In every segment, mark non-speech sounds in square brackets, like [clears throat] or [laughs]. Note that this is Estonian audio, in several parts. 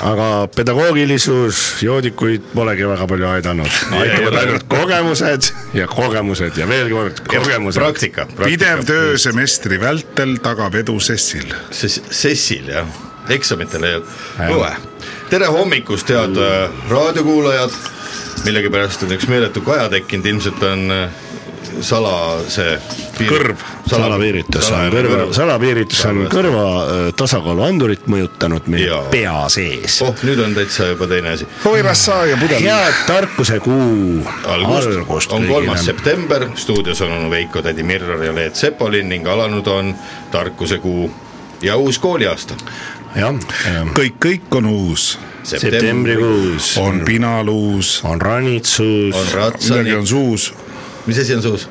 aga pedagoogilisus joodikuid polegi väga palju aidanud, aitavad ainult kogemused ja kogemused ja veel kord kogemused. praktika, praktika. pidev töö semestri vältel tagab edu sessil. Sessil jah, eksamitel ei olnud õue. tere hommikust, head äh, raadiokuulajad. millegipärast on üks meeletu kaja tekkinud, ilmselt on äh, sala see. Kõrv. salapiiritus, kõrva, salapiiritus on kõrva äh, tasakaalu andurit mõjutanud meie Jaa. pea sees. oh, nüüd on täitsa juba teine asi. Oirassa ja pudel. head tarkuse kuu algust, algust on kolmas september, stuudios on onu Veiko, tädi Mirror ja Leet Sepolin ning alanud on tarkuse kuu ja uus kooliaasta. jah, kõik, kõik on uus, septembrikuus on pinaluus, on ranitsus, on midagi on, suus. Mis asi on suus?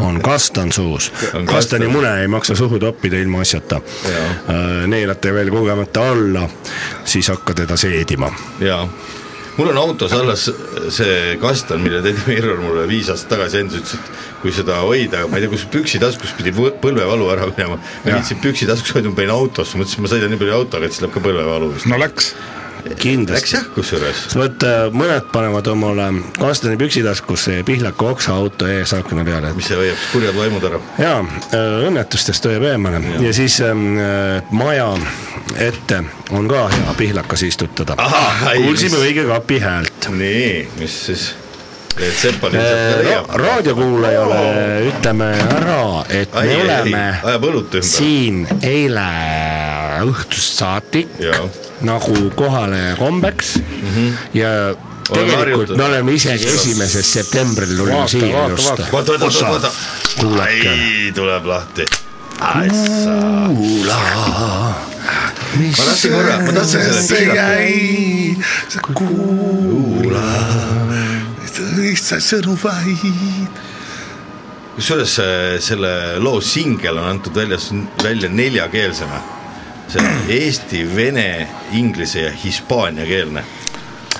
on kastan suus On. kastani kastan. mune ei maksa suhu toppida ilma asjata Jaa.. neelate veel kogemata alla, siis hakka teda seedima. jaa, mul on autos alles see kastan, mille tädi Mirror mulle viis aastat tagasi andis, ütles, et kui seda hoida, ma ei tea, kus püksitaskus pidi põ- põlvevalu ära minema. ma viitsin püksitaskus hoida, ma panin autosse, mõtlesin, ma sõidan nii palju autoga, et siis läheb ka põlvevalu vist. no läks. Läks kindlasti. jah, kusjuures. vot äh, mõned panevad omale kastani püksitaskusse pihlaka oksa auto ees akna peale, mis see hoiab kurjad vaimud ära? jaa, õnnetustest hoiab eemale ja, ja siis ähm, äh, maja ette on ka hea pihlakas istutada kuulsime mis- õige kapi häält. nii, mis siis? Ra leiab. raadiokuulajale ütleme ära, et Ai, me oleme õlut ümber. siin eile õhtust saatik. Nagu kohale kombeks mm -hmm. ja tegelikult me oleme isegi esimesest septembril siia vaata, just. vaata, vaata, vaata, vaata. Kuulake. tuleb lahti. ma tahtsin korra, ma tahtsin selle piirata. kuula, lihtsalt sõnu vaid. kusjuures see- selle loo singel on antud väljas, välja neljakeelsena. See eesti, vene, inglise ja hispaaniakeelne.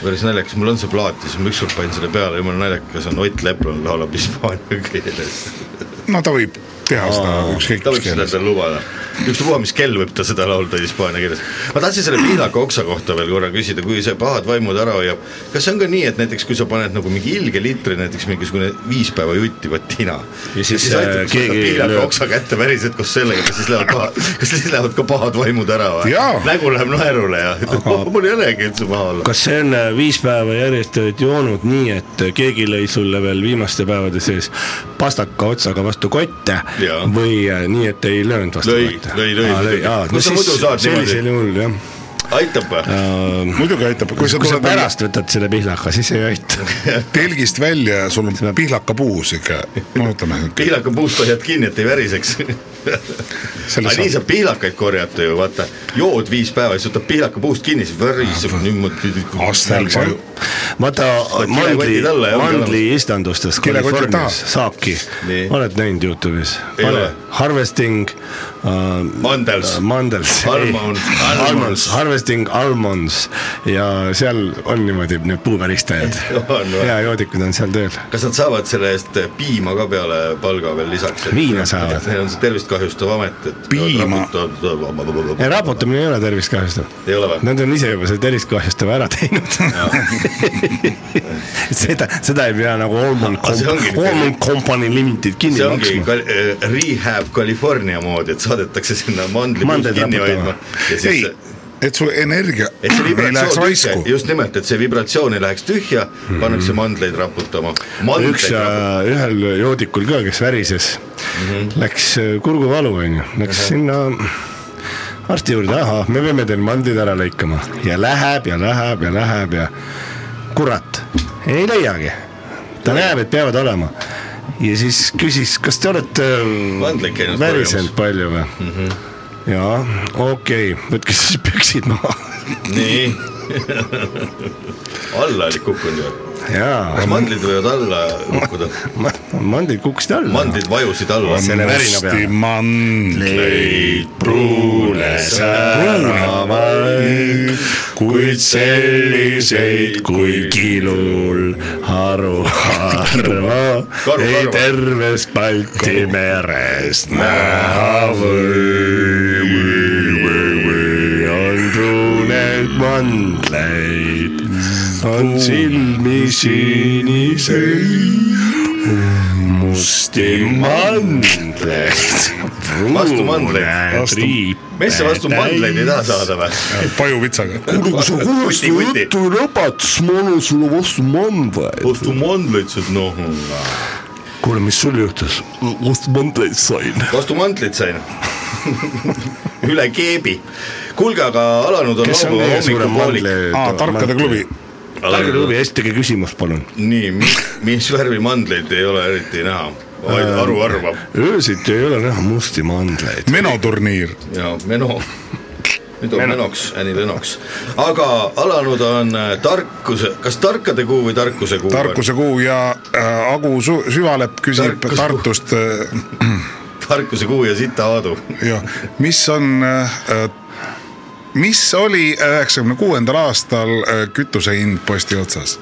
päris naljakas, mul on see plaat ja siis ma ükskord panin selle peale, jumala naljakas on Ott Leplan laulab hispaania keeles. no ta võib teha seda ükskõik ta mis võib seda keeles. endale lubada, ükspuha mis kell võib ta seda laulda hispaania keeles. ma tahtsin selle pihlaka oksa kohta veel korra küsida, kui see pahad vaimud ära hoiab, kas see on ka nii, et näiteks kui sa paned nagu mingi ilge liitri, näiteks mingisugune viis päeva juttivat tina Ja siis, aitad äh, keegi keegi pihlaka lööb- oksa kätte päriselt koos sellega, kas siis lähevad pahad, kas siis lähevad ka pahad vaimud ära või? Nägu läheb naerule ja ütleb, oh mul ei olegi üldse paha olla. kas see on äh, viis päeva järjest oled joonud nii, et keegi lõi sulle veel viimaste päevade sees pastaka otsaga vastu kotte Jaa. või äh, nii, et ei löönud vastu Lõi, lõi, lõi. Sa muidu saad sellisel juhul jah aitab või? uh,. muidugi aitab, kui sa tuled välja pärast võtad selle pihlaka, siis ei aita. [laughs] telgist välja ja sul on pihlakapuus ikka, no ütleme. pihlaka puust hoiad kinni, et ei väriseks. Selle aga nii saab- pihlakaid korjata ju, vaata, jood viis päeva, siis võtad pihlaka puust kinni, siis väriseb niimoodi. Astel see, vaata mandli kilekotid alla ja, ongi mandli istandustest Kilekotid Californias saabki oled näinud Youtube'is? Ei ole. Harvesting uh,. Mandels. Mandels. Almond- Almonds almonds., Harvesting almonds ja seal on niimoodi need või? [laughs] ja joodikud on seal tööl. kas nad saavad selle eest piima ka peale palga veel lisaks? Viina saavad. Neil on see tervist kahjustav amet, et. Piima. ja raputamine ei ole tervist kahjustav. Ei ole või? Nad on ise juba selle tervist kahjustava ära teinud. [laughs] seda, seda ei pea nagu Allman niisugune- Allman Company Limited kinni see ongi maksma. äh, rehab California moodi, et saadetakse sinna mandlipuust kinni hoidma. Ja ei siis, et sul energia et see ei läheks raisku. Just nimelt, et see vibratsioon ei läheks tühja, pannakse mandleid raputama. üks äh, ühel joodikul ka, kes värises mm, -hmm. läks äh, kurguvalu onju, läks sinna arsti juurde, ahah, me peame teil mandlid ära lõikama. Ja läheb ja läheb ja läheb ja kurat, ei leiagi. ta näeb, et peavad olema ja siis küsis, kas te olete käinud värisenud palju või mm? -hmm. jaa, okei okay., võtke siis püksid maha nii, alla olid kukkunud ju, jaa kas, mandlid võivad alla kukkuda? mandlid kukkusid alla. mandlid vajusid alla. Musti mandleid pruune säravaid, kuid selliseid kui kilul haruharva Karu, ei tervest Balti merest näha või, mandleid, on silmi siniseid, musti mandleid. Vastu mandleid. Mees sa vastu mandleid ei taha saada või? pajuvitsaga. kuule, kui sa kuti. juttu lõpetad, siis ma annan sulle vastu mandleid. vastu mandleid saad noh. kuule, mis sul juhtus? vastu mandleid sain. vastu mantlit sain. [laughs] üle keebi. kuulge, aga alanud on laupäeva hommikupoolik. aa, Tarkade klubi. tarkade klubi, esitage küsimus, palun. nii, mis värvi mandleid ei ole eriti näha, vaid Äh. aru arvab öösiti ei ole näha musti mandleid. menoturniir. ja Meno. nüüd on Meno. Menoks, Anni Lenoks. aga alanud on äh, tarkuse, kas tarkade kuu või tarkuse kuu? tarkuse kuu ja äh, Agu Su- Süvalepp küsib Tarkuse. Tartust äh, tarkuse kuu ja sita aadu. jah, mis on äh,, mis oli üheksakümne kuuendal aastal äh, kütuse hind posti otsas?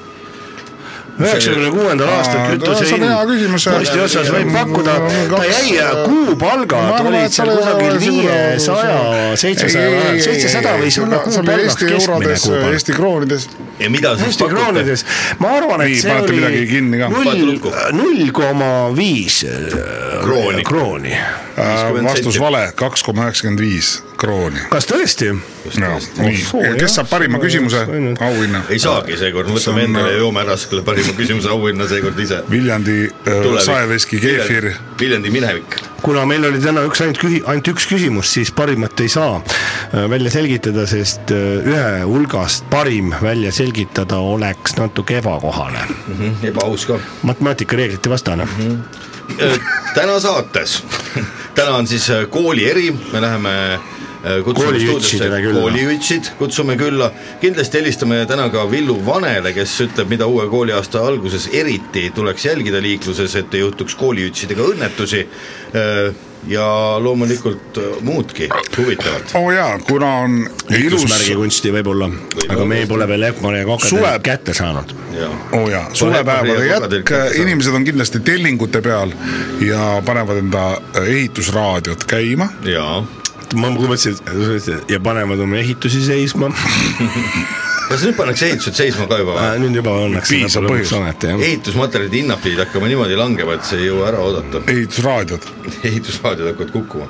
üheksakümne kuuendal aastal Aa, kütuse no see on hea küsimus. hind posti otsas võib pakkuda, ta jäi, kuupalgad olid seal kusagil viiesaja, seitsesaja seitsesada võis olla kuupalgaks keskmine eurodes, kuupalk. Eesti kroonides. ja mida siis Eesti pakute? kroonides, ma arvan, et see panete midagi kinni ka? oli null null koma viis Krooni. krooni. Äh, vastus vale, kaks koma üheksakümmend viis krooni. kas tõesti? nii soo,, jah. kes saab parima küsimuse auhinna? ei saagi seekord, See võtame on- endale ja joome ära selle parima küsimuse auhinna seekord ise. Viljandi äh, saeveski keefir. Viljandi minevik. kuna meil oli täna üks ainult küsi-, ainult üks küsimus, siis parimat ei saa äh, välja selgitada, sest äh, ühe hulgast parim välja selgitada oleks natuke ebakohane, ebaaus ka. matemaatikareeglite vastane. täna saates, [laughs] täna on siis äh, kooli eri, me läheme äh, stuudiosse külla. kooliütsid, kutsume külla, kindlasti helistame täna ka Villu Vanele, kes ütleb, mida uue kooliaasta alguses eriti tuleks jälgida liikluses, et ei juhtuks kooliütsidega õnnetusi ja loomulikult äh, muudki huvitavat. oo oh jaa, kuna on ilus, kunsti võib-olla, aga me pole veel Epmar ja Suve- Kokadel kätte saanud. jaa, oo oh jaa, suvepäevade Pole jätk inimesed on kindlasti tellingute peal ja panevad enda ehitusraadiot käima. jaa. ma mõtlesin, ja panevad oma ehitusi seisma. [laughs] kas nüüd pannakse ehitused seisma ka juba või? nüüd juba õnneks Piisav lõpuks põhjus. ometi jah. ehitusmaterjalide hinnad pidid hakkama niimoodi langema, et see ei jõua ära oodata. ehitusraadiod, [laughs] ehitusraadiod hakkavad kukkuma.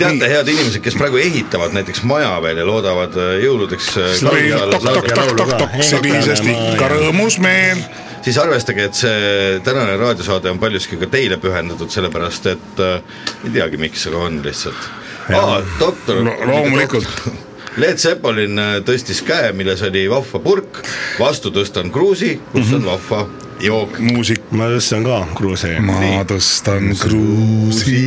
teate, head inimesed, kes praegu ehitavad näiteks maja veel ja loodavad äh, jõuludeks äh, senisest ikka rõõmus meel. siis arvestage, et see tänane raadiosaade on paljuski ka teile pühendatud, sellepärast et äh, ei teagi, miks, aga on lihtsalt. aa, doktor Lo- loomulikult. [laughs] Led Zeppelin äh, tõstis käe, milles oli vahva purk, vastu tõstan kruusi, kus on vahva jook. muusik, ma tõstan ka kruusi. ma tõstan kruusi,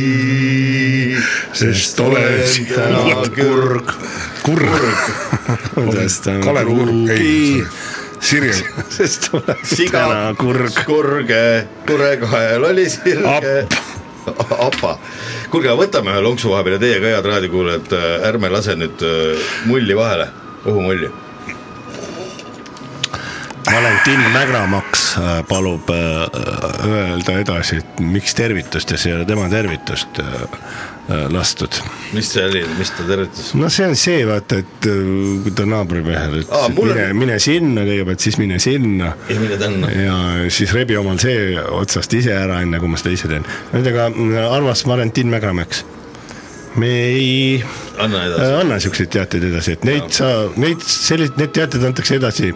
sest olen [laughs] täna kurg, kurg. tõstan Kalev Kurg, ei kruugi,, Sirjel, sest olen siga täna, kurg. kurge, kurekael oli sirge. apa, kuulge, võtame ühe lonksu vahepeal ja teie ka, head raadiokuulajad, ärme lase nüüd äh, mulli vahele, õhumulli. Valentin Mägramaks äh, palub äh, öelda edasi, et miks tervitustes ei ole tema tervitust äh, äh, lastud. mis see oli, mis ta tervitas? no see on see, vaata, et äh, kui ta naabrimehele ütles et mul on- mine, mine sinna kõigepealt, siis mine sinna ja mine tänna. ja siis rebi omal see otsast ise ära, enne kui ma seda ise teen. ühesõnaga arvas Valentin Mägramaks, me ei anna äh, edasi. anna siukseid teateid edasi, et neid sa, neid selliseid, need teated antakse edasi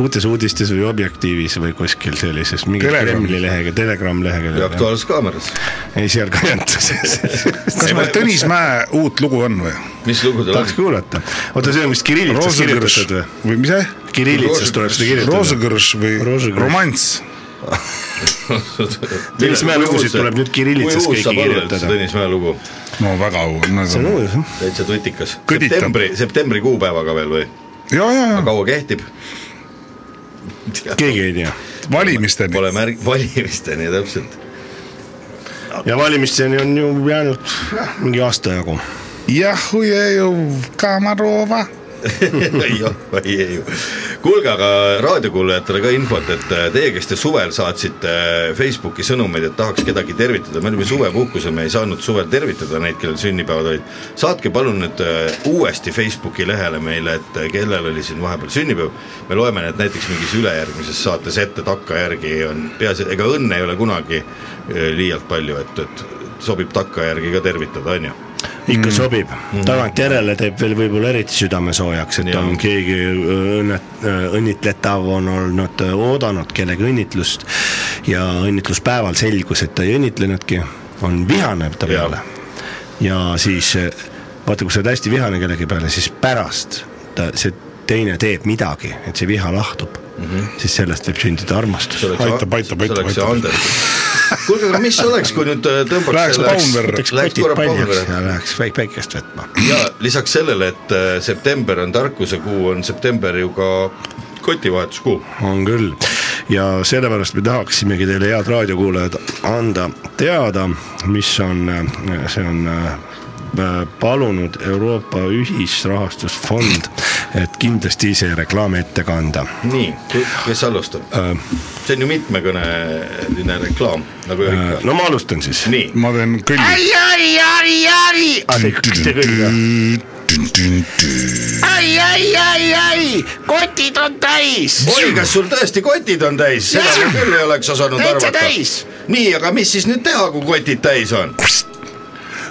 uutes uudistes või Objektiivis või kuskil sellises mingi Telegram. Kremli lehega, Telegram ja lehega. Aktuaalses Kaameras. ei, seal ka ei anta. kas meil Tõnis Mäe uut lugu on või? mis lugu tal tahaks on? kuulata, oota, see on vist kirillitsas Roosegõrš kirjutatud või? või mis see? kirillitsas tuleb seda kirjutada. Roosegõrš või romanss? [laughs] [laughs] Tõnis Mäe lugusid tuleb nüüd kirillitsas kõiki kirjutada. Tõnis Mäe lugu, no väga au, see on uus jah. täitsa tutikas. Septembri, septembri kuupäevaga veel või? ja, ja, ja kaua kehtib? keegi ei tea. valimisteni. Pole märg-, [laughs] valimisteni täpselt. ja valimisteni on ju jäänud mingi aasta jagu. jah, Kamarova. [laughs] kuulge, aga raadiokuulajatele ka infot, et äh, teie, kes te suvel saatsite äh, Facebooki sõnumeid, et tahaks kedagi tervitada, me olime suvepuhkusel, me ei saanud suvel tervitada neid, kellel sünnipäevad olid. saatke palun nüüd äh, uuesti Facebooki lehele meile, et kellel oli siin vahepeal sünnipäev. me loeme need näiteks mingis ülejärgmises saates ette takkajärgi on peaasi, ega õnne ei ole kunagi liialt palju, et, et sobib takkajärgi ka tervitada, on ju ikka sobib, tagantjärele teeb veel võib-olla eriti südamesoojaks, et Jaa. on keegi õnnet-, õnnitletav on olnud oodanud kellegi õnnitlust ja õnnitluspäeval selgus, et ta ei õnnitlenudki, on vihane ta peale. ja siis vaata, kui sa oled hästi vihane kellegi peale, siis pärast ta, see teine teeb midagi, et see viha lahtub mm, -hmm. siis sellest võib sündida armastus Aitab, aitab, aitab, aitab. Kuulge, aga mis oleks, kui nüüd äh, tõmbaks Läheks Paunverre. kotid korra Paunverre. ja läheks päikest võtma. ja lisaks sellele, et äh, september on tarkuse kuu, on september ju ka kotivahetuskuu. on küll ja sellepärast me tahaksimegi teile, head raadiokuulajad, anda teada, mis on, see on äh, palunud Euroopa Ühisrahastusfond, et kindlasti ise reklaami ette kanda. nii, kes alustab? see on ju mitmekõneline reklaam, nagu ju ikka. no ma alustan siis. nii, ma teen kõlli. ai, ai, ai, ai, kas te kõik või? ai, ai, ai, ai, kotid on täis. oi, kas sul tõesti kotid on täis, seda ma küll ei oleks osanud Täitsa arvata täis.. nii, aga mis siis nüüd teha, kui kotid täis on?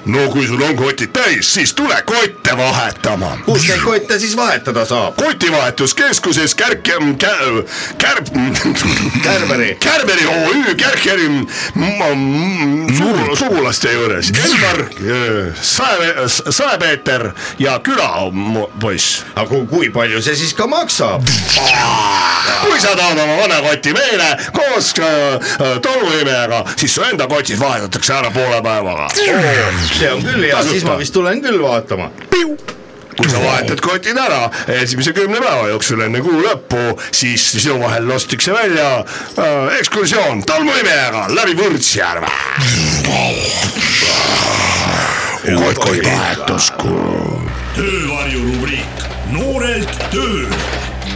No kui sul on kotid täis, siis tule kotte vahetama. kus neid kotte siis vahetada saab? kotivahetuskeskuses Kärk-, Kärb, Kärb, Kärberi. Kärberi OÜ Kärkeri sugu- sugulaste juures, Elmar, Sae, Sae-Peeter ja külapoiss. aga kui- palju see siis ka maksab? kui sa tahad oma vana koti meile koos äh, tolmuimejaga, siis su enda kotid vahetatakse ära poole päevaga. See on küll hea, siis ma vist tulen küll vaatama. kui sa vahetad kotid ära esimese kümne päeva jooksul enne kuu lõppu, siis sinu vahel lastakse välja äh, ekskursioon tolmuimejaga läbi Võrtsjärve. uued kotivahetuskuu. töövarju rubriik noorelt tööle.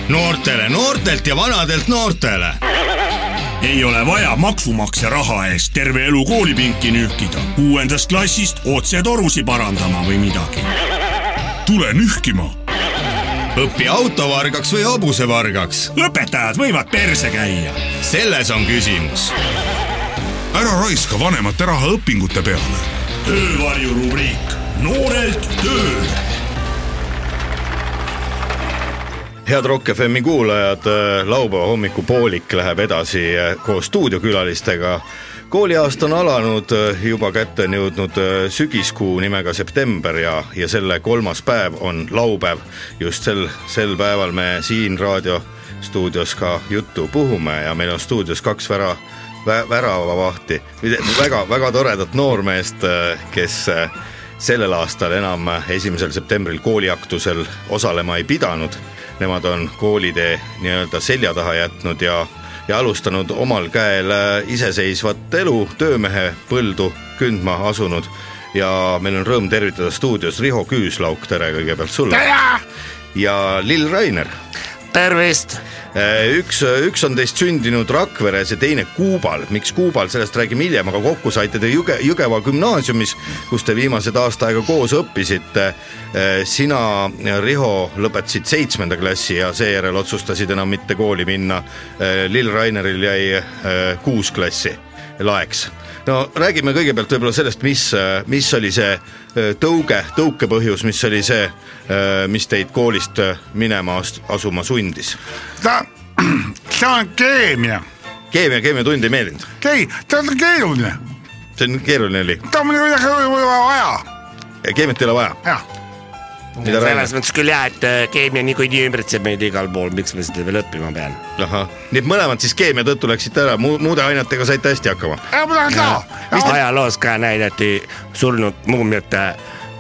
noortele noortelt ja vanadelt noortele. Ei ole vaja maksumaksja raha eest terve elu koolipinki nühkida, kuuendast klassist otse torusi parandama või midagi. tule nühkima. õpi autovargaks või hobusevargaks. õpetajad võivad perse käia. selles on küsimus. ära raiska vanemate raha õpingute peale. töövarju rubriik noorelt tööle. Head Rock FM-i kuulajad, laupäeva hommikupoolik läheb edasi eh, koos stuudiokülalistega. kooliaasta on alanud, juba kätte on jõudnud sügiskuu nimega september ja, ja selle kolmas päev on laupäev. just sel, sel päeval me siin raadiostuudios ka juttu puhume ja meil on stuudios kaks vära, väravavahti, väga-väga toredat noormeest, kes sellel aastal enam esimesel septembril kooliaktusel osalema ei pidanud nemad on koolitee nii-öelda selja taha jätnud ja, ja alustanud omal käel äh, iseseisvat elu, töömehe põldu kündma asunud. Ja meil on rõõm tervitada stuudios Riho Küüslauk, tere kõigepealt sulle. ja Lill Rainer, tervist. üks, üks on teist sündinud Rakveres ja teine Kuubal, miks Kuubal, sellest räägime hiljem, aga kokku saite te Jüge, Jõgeva gümnaasiumis, kus te viimased aasta aega koos õppisite. sina, Riho, lõpetasid seitsmenda klassi ja seejärel otsustasid enam mitte kooli minna. Lill Raineril jäi kuus klassi laeks no räägime kõigepealt võib-olla sellest, mis, mis oli see eh, tõuge, tõukepõhjus, mis oli see, mis teid koolist minema asuma sundis? ta, [clears throat] see on keemia, keemia, keemiatund ei meeldinud, ei, ta on keeruline, see on keeruline oli, ta on midagi vaja, keemiat ei ole vaja. jah. selles, mõttes küll jah, et äh, keemia niikuinii ümbritseb meid igal pool, miks ma seda veel õppima pean? ahah, nii et mõlemad siis keemia tõttu läksite ära, muu, muude ainetega saite hästi hakkama. ma tahan ka, ajaloos ka näidati surnud muumiate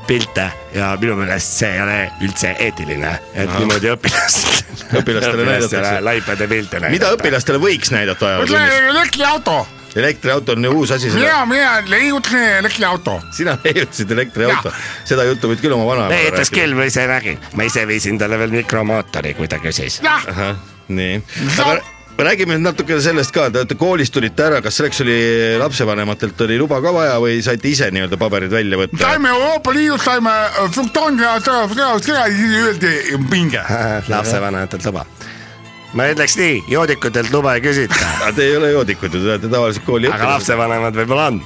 pilte ja minu meelest see ei ole üldse eetiline, et niimoodi õpilast, Õpilastele näidatakse. laipade pilte näidata. mida õpilastele võiks näidata ajalootunnis? elektriauto, elektriauto on ju uus asi, seda mina, mina leiutasin elektriauto. sina leiutasid elektriauto, seda juttu võid küll oma vanaemaga leiutas küll või ise nägin, ma ise viisin talle veel mikromootori, kui ta küsis. nii, aga räägime nüüd natukene sellest ka, te olete koolist tulite ära, kas selleks oli lapsevanematelt oli luba ka vaja või saite ise nii-öelda paberid välja võtta? saime Euroopa Liidust saime fruktoonide ja sõja, siis öeldi pinge. lapsevanematelt luba. Ma ütleks nii, joodikutelt luba ei küsita, [laughs] aga te ei ole joodikud ju, te olete tavaliselt kooli aga lapsevanemad võib-olla on,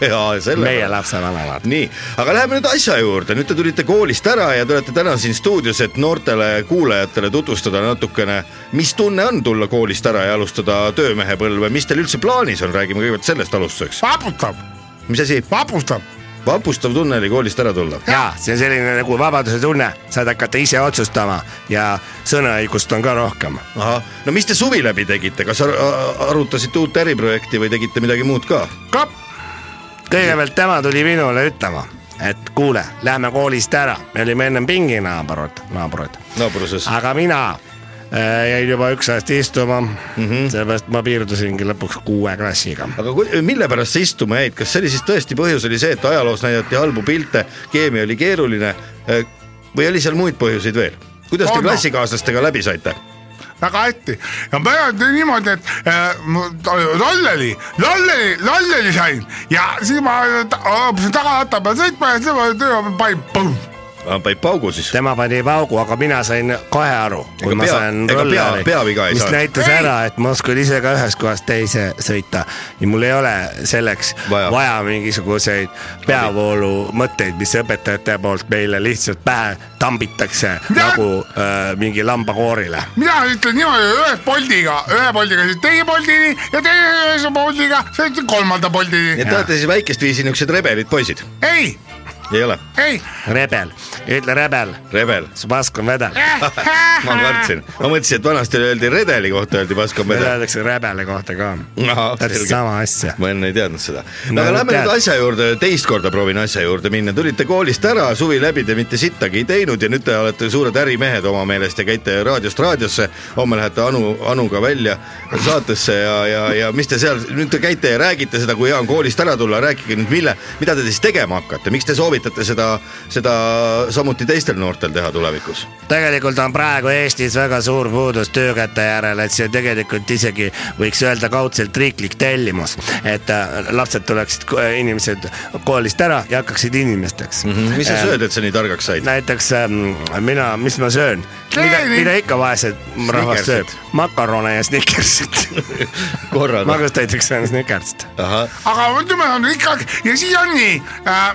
meie meie lapsevanemad. nii, aga läheme nüüd asja juurde, nüüd te tulite koolist ära ja te olete täna siin stuudios, et noortele kuulajatele tutvustada natukene, mis tunne on tulla koolist ära ja alustada töömehepõlve, mis teil üldse plaanis on, räägime kõigepealt sellest alustuseks. vaputab, mis asi, vaputab, vapustav tunne oli koolist ära tulla? ja see selline nagu vabaduse tunne, saad hakata ise otsustama ja sõnaõigust on ka rohkem. ahah, no mis te suvi läbi tegite, kas ar arutasite uut äriprojekti või tegite midagi muud ka? kõigepealt tema tuli minule ütlema, et kuule, lähme koolist ära, me olime ennem pinginaabrud, naabrud, naabruses. aga mina jäin juba üks aasta istuma mm -hmm., sellepärast ma piirdusingi lõpuks kuue klassiga. aga kui, mille pärast sa istuma jäid, kas see oli siis tõesti põhjus oli see, et ajaloos näidati halbu pilte, keemia oli keeruline eh, või oli seal muid põhjuseid veel? kuidas te klassikaaslastega läbi saite? väga hästi ja ma ütlen niimoodi, et äh, lolleli, lolleli, lolleli sain ja siis ma ta- õppisin tagaratta peal sõitma ja siis ma panin põmm. Panid paugu siis? tema pani paugu, aga mina sain kohe aru, kui Ega ma pea- sain rolleri, mis saanud? näitas Ei! ära, et ma oskan ise ka ühest kohast teise sõita ja mul ei ole selleks Vaja. vaja, mingisuguseid peavoolu mõtteid, mis õpetajate poolt meile lihtsalt pähe tambitakse Mida? nagu äh, mingi lambakoorile. mina ütlen niimoodi, ühe Boltiga, ühe Boltiga sõitsin teise Boltini ja teise Boltiga sõitsin kolmanda Boltini nii. et te olete siis väikest viisi niisugused rebelid poisid, ei, ei ole? ei, rebel, ütle rebel, rebel, su pask on vedel. [laughs] ma kartsin, ma mõtlesin, et vanasti öeldi redeli kohta öeldi paskom meil vedel. öeldakse rebeli kohta ka, ahah, täpselt sama asja. ma enne ei teadnud seda. No aga nüüd lähme nüüd asja juurde, teist korda proovin asja juurde minna, tulite koolist ära, suvi läbi te mitte sittagi ei teinud ja nüüd te olete suured ärimehed oma meelest ja käite raadiost raadiosse. homme lähete Anu, Anuga välja saatesse ja, ja, ja mis te seal, nüüd te käite ja räägite seda, kui hea on koolist ära tulla, rääkige nüüd, mille, mida te siis tegema hakkate, miks te soovitate seda, seda samuti teistel noortel teha tulevikus? tegelikult on praegu Eestis väga suur puudus töökäte järele, et see tegelikult isegi võiks öelda kaudselt riiklik tellimus, et äh, lapsed tuleksid, inimesed koolist ära ja hakkaksid inimesteks mm. -hmm. mis sa sööd, et sa nii targaks said? näiteks ähm, mina, mis ma söön, mida, mida ikka vaesed rahvas sööb makarone ja snickersit [laughs] korraga. ma just näiteks söön snickersit. aga ütleme on ikkagi ja siis on nii,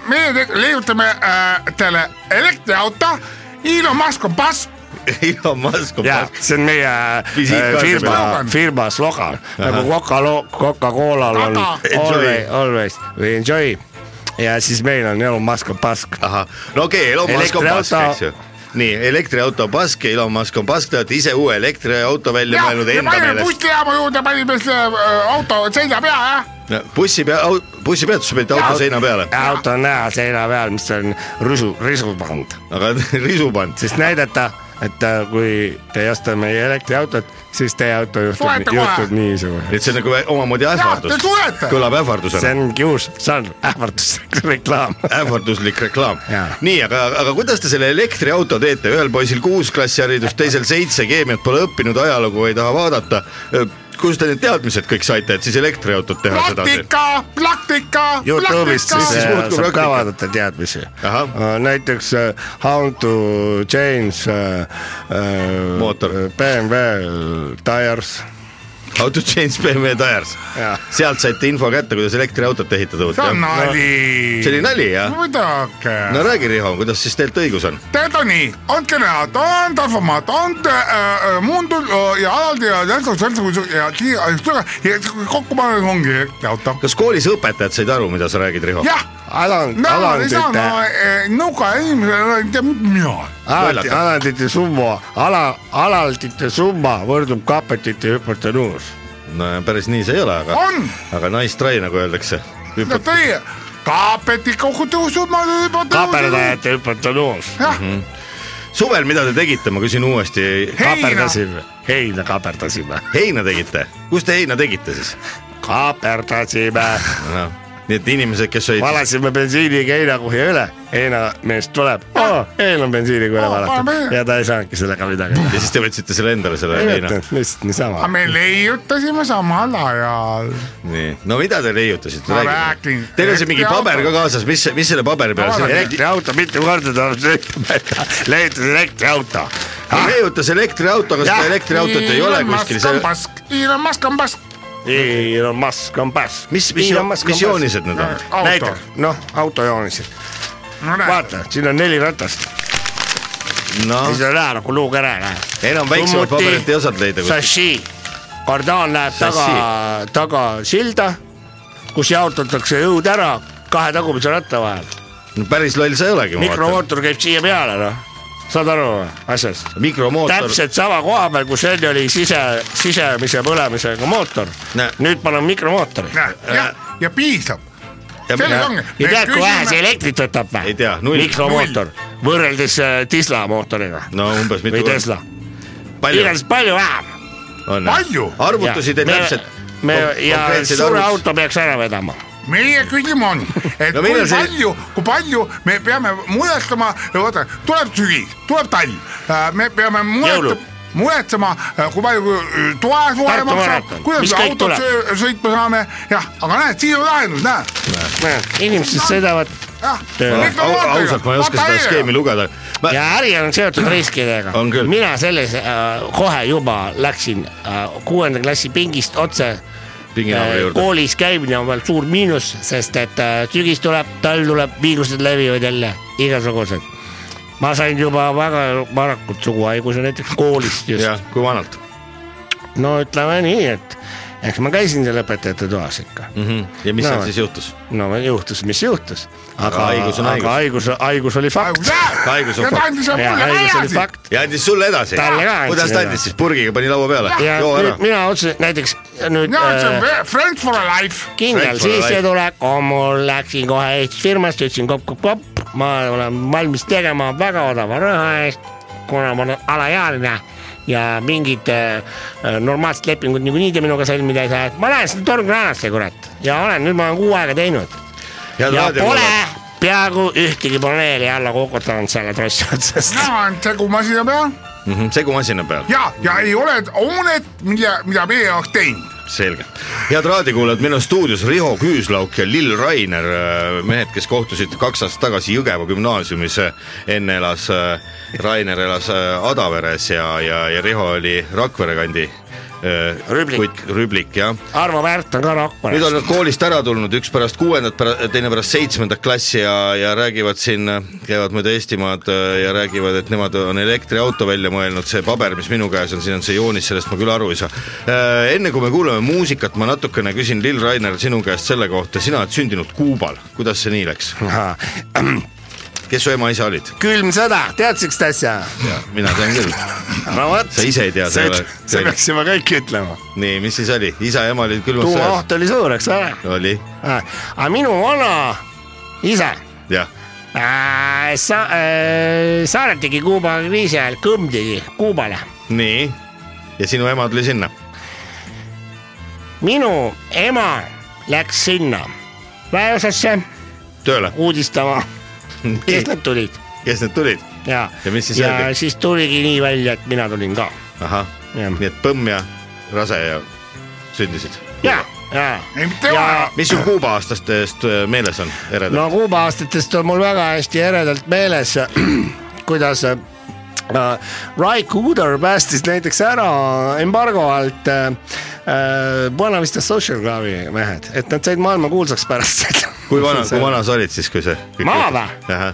meie leiutame äh, teile elektriauto, Elon Musk on pask, [laughs] Elon Musk on ja see on meie [laughs] äh, firma firma slogan. Nagu Coca-Cola, Coca-Colal on always, always we enjoy. Ja siis meil on Elon Musk on pask. ahah, no okei okay,, Elon Musk on pask, eks ju. nii, elektriauto on pask ja Elon Musk on pask, te olete ise uue elektriauto välja ja, mõelnud enda meelest. bussijaama juurde, panime selle äh, auto seina pea, jah. bussi pea, bussipeatusse panite auto seina peale, auto on näha seina peal, mis on risu, risupand, aga [laughs] risu pannud. sest näidata, et äh, kui te ei osta meie elektriautot, siis teie auto juhtub juhtub niisugune. et see on nagu omamoodi ähvardus. kõlab see ähvardusena, ongi uus žanr, ähvarduslik reklaam. ähvarduslik reklaam. Nii, aga, aga kuidas te selle elektriauto teete, ühel poisil kuus klassi haridust, teisel seitse, keemiat pole õppinud, ajalugu ei taha vaadata. Kust te need teadmised kõik saite, et siis elektriautot teha sedasi? praktika, praktika, Youtube'ist siis Siis äh, saab ka praktika. vaadata teadmisi. Ahah. näiteks äh, How to change äh, äh, Mootor. BMW tires. How to change BMW tires sealt saite info kätte, kuidas elektriautot ehitada see on uut. nali. see oli nali jah? muidugi no räägi, Riho, kuidas siis tegelikult õigus on? tead on nii, on generaator, on transformaator, on äh, muundul äh, ja alati ja ja kokku pannes ongi elektriauto. kas koolis õpetajad said aru, mida sa räägid, Riho? jah, aland, no ei saa, no alandite, nuka inimesele ei tea mina. alati, Lollakad. alandite summa, ala, alandite summa võrdub kapetite hüpotenuus. no päris nii see ei ole, aga On., aga nice try, nagu öeldakse. no teie, kaapeti kokku tõusnud, ma juba kaaperdajate hüpotenuus. jah, suvel, mida te tegite, ma küsin uuesti. kaaperdasime, heina kaaperdasime, heina tegite, kus te heina tegite siis? kaaperdasime, nii et inimesed, kes olid, valasime bensiiniga heinakuhja üle, heinamees tuleb oh,, hein on bensiiniga üle Oh, valatud paneme- ja ta ei saanudki sellega midagi. ja siis te võtsite selle endale, selle ei heina. lihtsalt niisama aga. me leiutasime samal ajal. nii, no mida te leiutasite? Ma räägin, Teil on siin mingi paber ka kaasas, mis, mis selle paberi peal on? elektriauto mitu korda et leiutas elektriauto. leiutas elektriauto, aga seda elektriautot ei ole kuskil, Elon Musk on pask. Elon Musk on pass. mis, mis, mis joonised need on? auto, näiteks, noh, autojoonised, no vaata, siin on neli ratast, noh, siis on näha nagu luukere läheb. enam väiksemat paberit ei osanud leida. Sashi, kardaan läheb taga Sashi., taga silda, kus jaotatakse jõud ära kahe tagumise ratta vahel. päris loll sa ei olegi, mikromootor käib siia peale, noh, saad aru asjast? mikromootor, täpselt sama koha peal, kus enne oli sise, sisemise põlemisega mootor nüüd paneme mikromootori. ja piisab. Ja selles mina- ongi. ja tead, kui vähe see elektrit võtab või? Ei tea, null. mikromootor võrreldes äh, Tesla mootoriga no umbes mitu või Tesla, palju igatahes palju vähem. on? Palju? arvutusi teil täpselt. me ja suure auto peaks ära vedama. Meie küsimus on, et No kui see- palju, kui palju me peame muretsema, vaata, tuleb sügis, tuleb talv, me peame muretsema, muretsema, kui palju äh, toas maksab maraton., kuidas me autot tuleb? sõitma saame, jah, aga näed, siin on lahendus, näed, inimesed sõidavad. Ausalt, ma ei oska seda skeemi lugeda. ja äri on seotud [clears throat] riskidega. Mina selles äh, kohe juba läksin äh, kuuenda klassi pingist otse äh. Koolis käimine on veel suur miinus, sest et äh, sügis tuleb, talv tuleb, viirused levivad jälle, igasugused. ma sain juba väga varakult suguhaiguse näiteks koolist just. kui vanalt no ütleme nii, et eks ma käisin seal õpetajate toas ikka. mm? -hmm. ja mis No. seal siis juhtus? no juhtus, mis juhtus. aga on aga haigus, haigus oli fakt. Haigus on ja ta fakt. andis ja haigus oli edasi. fakt. ja andis sulle edasi kuidas ta andis siis, purgiga pani laua peale? ja nüüd. mina otsustasin näiteks nüüd ja see äh, on Friends for a life. kindel sissetulek, mul läksin kohe Eesti firmast, ütlesin kopp-kopp-kopp, ma olen valmis tegema väga odava raha eest, kuna ma olen alaealine ja mingit äh, normaalset lepingut niikuinii te minuga sõlmida ei saa, et ma lähen sinna tornkraanasse, kurat. ja olen, nüüd ma olen kuu aega teinud ja pole raadiokuulajad, peaaegu ühtegi paneeli alla kukutanud selle trossi otsast. näha on segumasina peal segumasina peal, ja, ja ei ole hoonet, mida, mida meie oleks teinud. selge. head raadiokuulajad, meil on stuudios Riho Küüslauk ja Lill Rainer, mehed, kes kohtusid kaks aastat tagasi Jõgeva gümnaasiumis. enne elas, Rainer elas äh, Adaveres ja, ja, ja Riho oli Rakvere kandi. Rüblik. rüblik jah Arvo Pärt on ka nüüd on nad koolist ära tulnud, üks pärast kuuendat, teine pärast seitsmendat klassi ja, ja räägivad siin, käivad mööda Eestimaad äh, ja räägivad, et nemad on elektriauto välja mõelnud, see paber, mis minu käes on, siin on see joonis, sellest ma küll aru ei saa. enne kui me kuulame muusikat, ma natukene küsin Lill Rainer sinu käest selle kohta, sina oled sündinud Kuubal, kuidas see nii läks, kes su ema-isa olid? külm sõda, tead siukest asja? mina tean küll, no vot. sa ise ei tea, sa see peaks juba kõik ütlema. nii, mis siis oli, isa ja ema olid külmas sõjas? tuumaoht oli suur, eks ole. oli, aga minu vana isa jah, sa, äh, Saaret tegi Kuuba kriisi ajal, kõmm tegi Kuubale. nii, ja sinu ema tuli sinna minu ema läks sinna väeosasse tööle, uudistama, kes nad tulid? kes need tulid? ja, Ja mis siis ja öeldi? siis tuligi nii välja, et mina tulin ka. Ahah, nii et põmm ja rase ja sündisid. ja, ja, ei mitte ja mis sul Kuuba aastastest äh, meeles on, eredalt? No Kuuba aastatest on mul väga hästi eredalt meeles, [clears throat] kuidas äh, Ray Cooder päästis näiteks ära embargo alt äh, äh, Buena Vista Social Clubi mehed, et nad said maailma kuulsaks pärast seda. kui vana, kui vana sa olid siis, kui see? Ma või??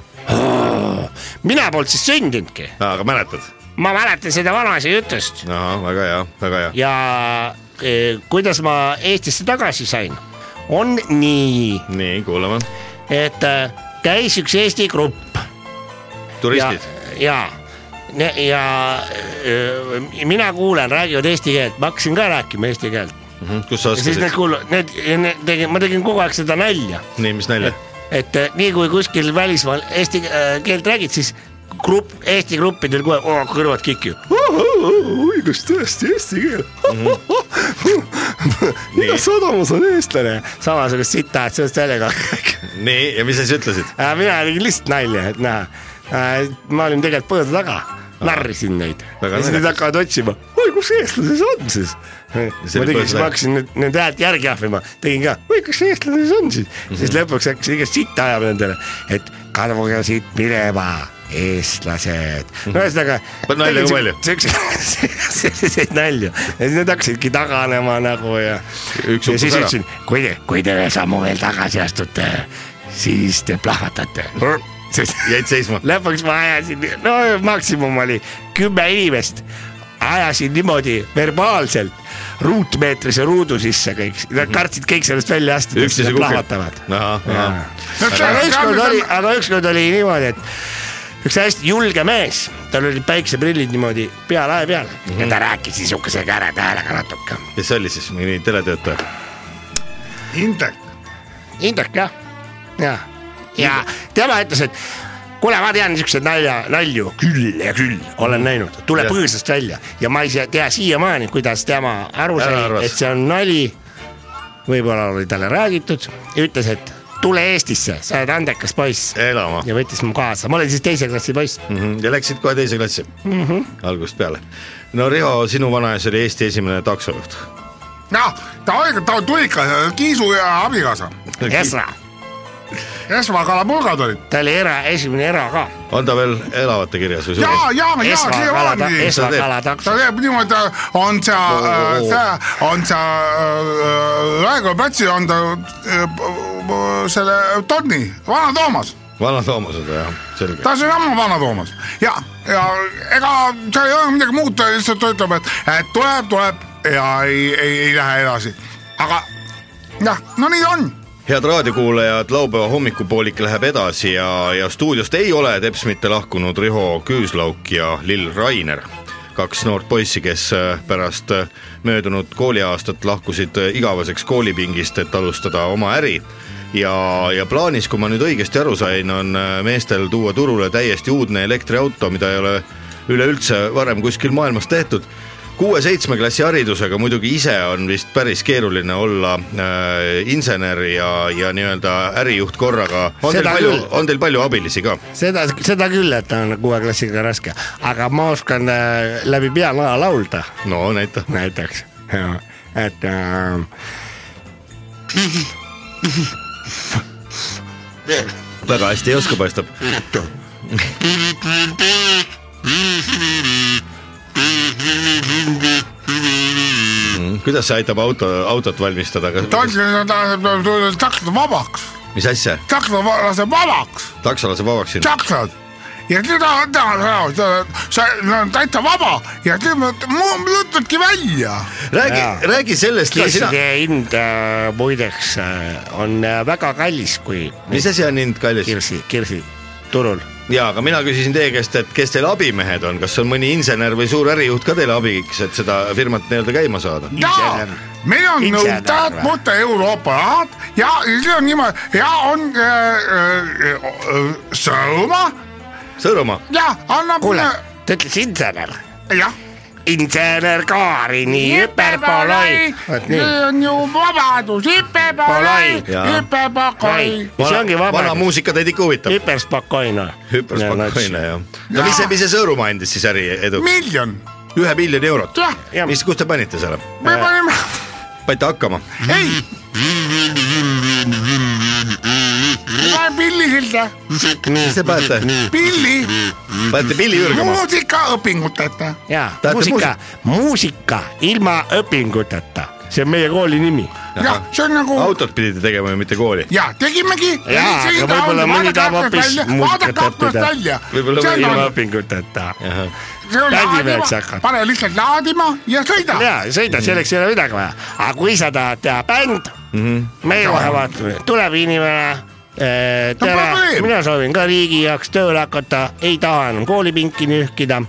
mina polnud siis sündinudki, aga mäletad? ma mäletan seda vanaisa jutust ahah, väga hea, väga hea. ja eh, kuidas ma Eestisse tagasi sain, on nii, nii, kuulame. et käis üks Eesti grupp turistid,, ja, ja öö, mina kuulen, räägivad eesti keelt, ma hakkasin ka rääkima eesti keelt. kus sa siis need oskasid? kuul-, need, need tegin, ma tegin kogu aeg seda nalja, nii, mis nalja? et eh, nii kui kuskil välismaal eesti äh, keelt räägid, siis grupp, Eesti gruppidel kohe oh, kõrvad kikki. kas tõesti eesti keel igas sadamas on eestlane. samasugust sitta, et sellest välja ka. nii, ja mis sa siis ütlesid? mina tegin lihtsalt nalja, et näe, ma olin tegelikult põõda taga, narrisin neid. Ja siis nad hakkavad otsima, oi, kus eestlane see on siis. ma tegin, siis ma hakkasin nüüd nende häält järgi ahvima, tegin ka, oi, eestlane see on siis mm. -hmm. siis lõpuks hakkasin igast sitta ajama nendele, et kadvuge siit minema, eestlased. no ühesõnaga. Nalja kui palju? selliseid nalju ja siis nad hakkasidki taganema nagu ja. Ja siis ütlesin, kui te, kui te sammu veel tagasi astute, siis te plahvatate. Siis jäid seisma? [laughs] lõpuks ma ajasin, no maksimum oli kümme inimest, ajasin niimoodi verbaalselt ruutmeetrise ruudu sisse kõik, nad kartsid kõik sellest välja astuda, Mhm. üksteise nad plahvatavad. aga ükskord oli, aga ükskord oli niimoodi, et üks hästi julge mees, tal olid päikseprillid niimoodi pea lae peal mm -hmm. ja ta rääkis niisuguse käreda häälega natuke. kes see oli siis, mõni teletöötaja? Indrek, Indrek jah, ja, ja tema ütles, et kuule, ma tean niisuguseid nalja, nalju küll ja küll olen näinud, tule Jah. põõsast välja ja ma ei tea- siiamaani, kuidas tema aru sai et see on nali. võib-olla oli talle räägitud ja ütles, et tule Eestisse, sa oled andekas poiss ja võttis mu kaasa, ma olin siis teise klassi poiss. mm. -hmm. ja läksid kohe teise klassi mm -hmm. algusest peale. no Riho, sinu vanaisa oli Eesti esimene taksojuht. noh, ta oli, ta tuli ikka Kiisu ja abikaasa, Esra, Esma kalapulgad olid. ta oli era, esimene era ka. on ta veel elavate kirjas või ja, ja, ja see kala, ongi. Esma teeb? kala ta teeb niimoodi, on see on see äh, Raekoja platsil on ta selle Tonni, Vana Toomas vana Toomas on ta jah, selge. ta on seesama Vana Toomas ja, ja ega seal ei ole midagi muud, ta lihtsalt ütleb, et, et tuleb, tuleb ja ei, ei, ei lähe edasi. aga jah, no nii on head raadiokuulajad, laupäeva hommikupoolik läheb edasi ja, ja stuudiost ei ole teps mitte lahkunud Riho Küüslauk ja Lill Rainer. kaks noort poissi, kes äh, pärast äh, möödunud kooliaastat lahkusid äh, igaveseks koolipingist, et alustada oma äri. ja, ja plaanis, kui ma nüüd õigesti aru sain, on meestel tuua turule täiesti uudne elektriauto, mida ei ole üleüldse varem kuskil maailmas tehtud kuue-seitsme klassi haridusega muidugi ise on vist päris keeruline olla äh, insener ja, ja nii-öelda ärijuht korraga. on teil Seda palju küll., on teil palju abilisi ka? seda, seda küll, et on kuue klassiga raske, aga ma oskan äh, läbi peanaa laulda no näita. näiteks, et äh, väga hästi ei oska, paistab. [laughs] kuidas see aitab auto, autot valmistada, ta on, taksod vabaks, mis asja, taksod laseb vabaks, takso laseb vabaks sind? taksod ja teda, ta, sa, täitsa vaba ja nüüd mõtledki välja. räägi räägi sellest kirsside hind äh, muideks äh, on äh, väga kallis, kui mis asi on hind kallis? kirsi, kirsi turul. ja, aga mina küsisin teie käest, et kes teil abimehed on, kas on mõni insener või suur ärijuht ka teile abiks, et seda firmat nii-öelda käima saada? jaa, meil on Insener nõudajad, muuta Euroopa rahad ja siis on niimoodi ja on äh, äh, äh, Sõõma Sõõrumaa, ja annab. kuule, ta ütles insener, jah. Insener Kaarini hüperpoloi. vot nii, see on ju vabadus, hüperpoloi, Jaa. hüperpoloi. see ongi vana vabadus, muusika teid ikka huvitab? hüperspokoina. hüperspokkoine jah. no mis see, mis see Sõõrumaa andis siis äri eduks? miljon, ühe miljoni eurot. mis, kus te panite selle? me panime, panite hakkama? ei. Paneme pilli silda, mis te panete? pilli, panete pilli ürgama? muusikaõpinguteta. jaa, Tahate muusika, muusika ilma õpinguteta, see on meie kooli nimi. jah, see on nagu autot pidite tegema ju, mitte kooli. ja tegimegi. Jaa, aga võib-olla mõni tahab hoopis muusikat õppida. välja. Võib-olla see mõni on ilma, õpinguteta. see on bändimeheks laadima hakata., pane lihtsalt laadima ja sõida. ja sõida, selleks ei ole midagi vaja, aga kui sa tahad teha bänd mm, -hmm. meie kohe vaatame, tuleb inimene. Tere probleem., mina soovin ka riigi jaoks tööle hakata, ei taha enam koolipinki nühkida.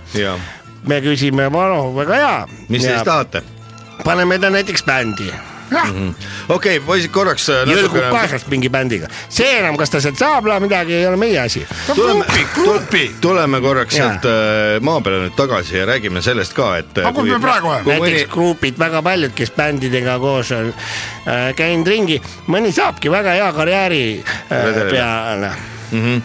me küsime, no väga hea. mis te siis tahate? paneme ta näiteks bändi, okei, poisid korraks äh, jõlgub natukene kaasas mingi bändiga, see enam, kas ta sealt saab midagi, ei ole meie asi. tuleme grupi. tuleme korraks sealt äh, maa peale nüüd tagasi ja räägime sellest ka, et äh, aga kus me praegu oleme? kui mõni näiteks grupid, väga paljud, kes bändidega koos on äh, käinud ringi, mõni saabki väga hea karjääri äh, peale. mm. -hmm.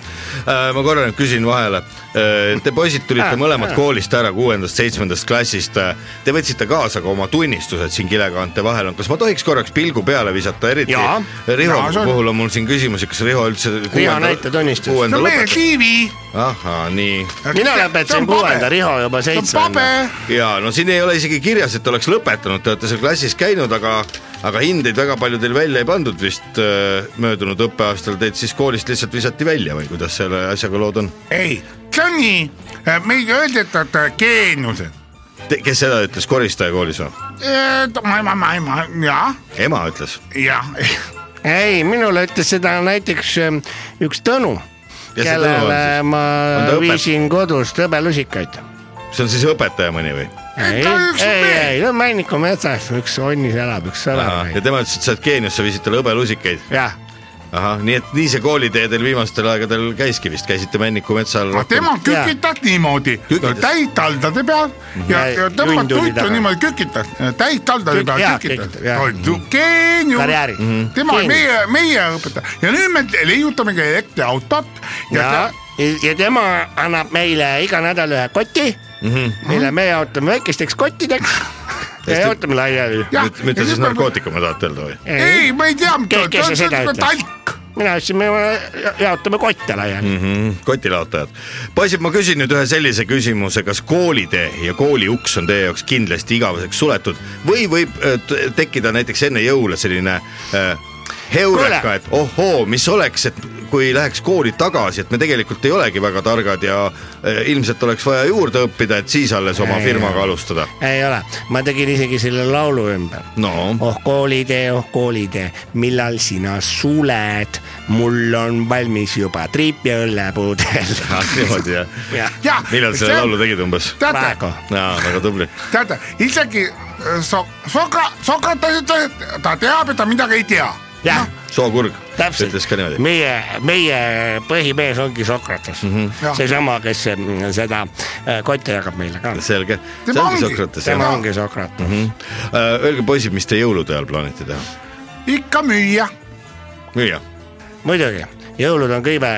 Ma korra nüüd küsin vahele. Te poisid tulite Ah, mõlemad koolist ära kuuendast-seitsmendast klassist. Te võtsite kaasa ka oma tunnistused siin kilekaante vahel on, kas ma tohiks korraks pilgu peale visata, eriti Jaa. Riho see on- puhul on mul siin küsimusi, kas Riho üldse Riho näita tunnistus. see kuuenda on meie? CV. ahhaa, nii mina lõpetasin kuuenda, Riho juba see seitsmenda. ja no siin ei ole isegi kirjas, et oleks lõpetanud, te olete seal klassis käinud, aga, aga hindeid väga palju teil välja ei pandud vist äh, möödunud õppeaastal, teid siis koolist lihtsalt visati välja või kuidas selle asjaga lood on? ei, see on nii, meile öeldi, et olete geeniused. kes seda ütles, koristaja koolis või? ma, ma, ma, ma, jah, ema ütles. jah, [laughs] ei, minule ütles seda näiteks ähm, üks Tõnu, kellele ma viisin kodust hõbelusikaid. see on siis õpetaja mõni või? ei, ei, ei, no Männiku metsas üks onnis elab, üks sõber. ja tema ütles, et sa oled geenius, sa viisid talle hõbelusikaid. jah, ahah, nii et nii see koolitee teil viimastel aegadel käiski vist, käisite Männiku metsal aga tema kükitas niimoodi Kükitas., täistaldade peal ja, Ja ja tuitu taga. niimoodi kükitas, täistaldade Kük- peal kükitas geenius karjääri. tema on meie, meie õpetaja ja nüüd me leiutamegi elektriautot ja, ja ja, ja tema annab meile iga nädal ühe koti mm, Mhm. -hmm. mille me jaotame väikesteks kottideks ja [laughs] jaotame laiali. Mitte siis siis me- narkootikume tahate öelda või? ei, ma ei tea, kes see seda ütles? talk. mina ütlesin, me jaotame kotte laiali mm. mm -hmm. kotilaotajad. poisid, ma küsin nüüd ühe sellise küsimuse, kas koolitee ja kooli uks on teie jaoks kindlasti igaveseks suletud või võib äh, tekkida näiteks enne jõule selline äh, heureka, et ohoo, mis oleks, et kui läheks kooli tagasi, et me tegelikult ei olegi väga targad ja äh, ilmselt oleks vaja juurde õppida, et siis alles oma Ei, firmaga ei. alustada. ei ole, ma tegin isegi selle laulu ümber. no oh koolitee, oh koolitee, millal sina suled, mul on valmis juba triip ja õllepudel. [laughs] ah, niimoodi jah jah, jah, millal selle laulu tegid umbes? praegu. jaa, väga tubli. teate isegi äh, so-, Soka-, Sokrates ütles, et ta teab, et ta midagi ei tea. jah, sookurg täpselt ütles ka niimoodi. meie, meie põhimees ongi Sokrates mm. -hmm., seesama, kes mm, seda äh, kotte jagab meile ka. selge, see ongi. Sokrates tema ongi Sokrates mm. -hmm. Öelge poisid, mis te jõulude ajal plaanite teha? ikka müüa, müüa. muidugi, jõulud on kõige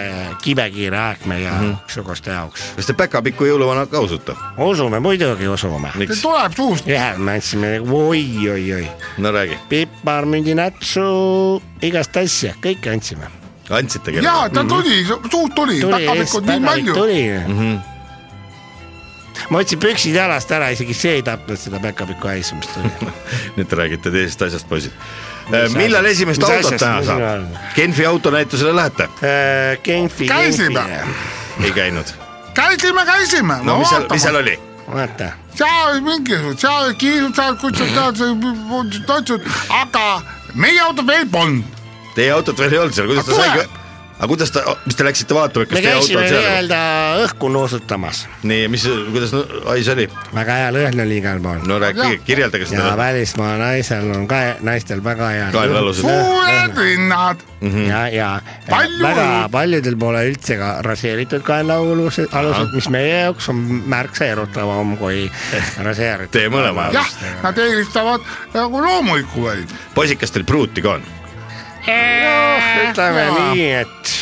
kibekiire aeg meie Mhm. mm -hmm. suguste jaoks. kas te päkapikku jõuluvana ka usute? usume, muidugi usume. tuleb suust. ühe me andsime oi-oi-oi, no räägi, piparmündinätsu, igast asja, kõike andsime. andsite ja kellele? ta tuli, suust tuli, tuli päkapikud nii palju. tuli mm. Mhm. ma võtsin püksid jalast ära, isegi see ei tapnud seda päkapiku haisu, mis tuli. [laughs] nüüd te räägite teisest asjast, poisid. Mis millal esimest Mis autot asjast?? Genfi autonäitusele lähete? Genfi, Käisime. Ei käinud. käisime, käisime. no mis seal, mis seal oli? vaata seal mingisugused, seal kiirud, seal kutsud, otsud, aga meie autot veel polnud. Teie autot veel ei olnud seal, kuidas ta tuleb.? Aga kuidas ta, mis te läksite vaatama, kas teie auto on seal? nii-öelda õhku nuusutamas, nii, mis, kuidas hais oli? väga hea lõhn oli igal pool no rääkige, kirjeldage ja seda. välismaa naisel on ka, naistel väga hea. kaelaalused. suured rinnad, ja, ja Palju väga paljudel pole üldse ka raseeritud kaelaalused, alused, mis meie jaoks on märksa erutavam kui [laughs] raseeritud. Teie mõlemad. jah, nad eelistavad nagu loomulikku väli. teil pruuti ka on? noh, ütleme nii, et.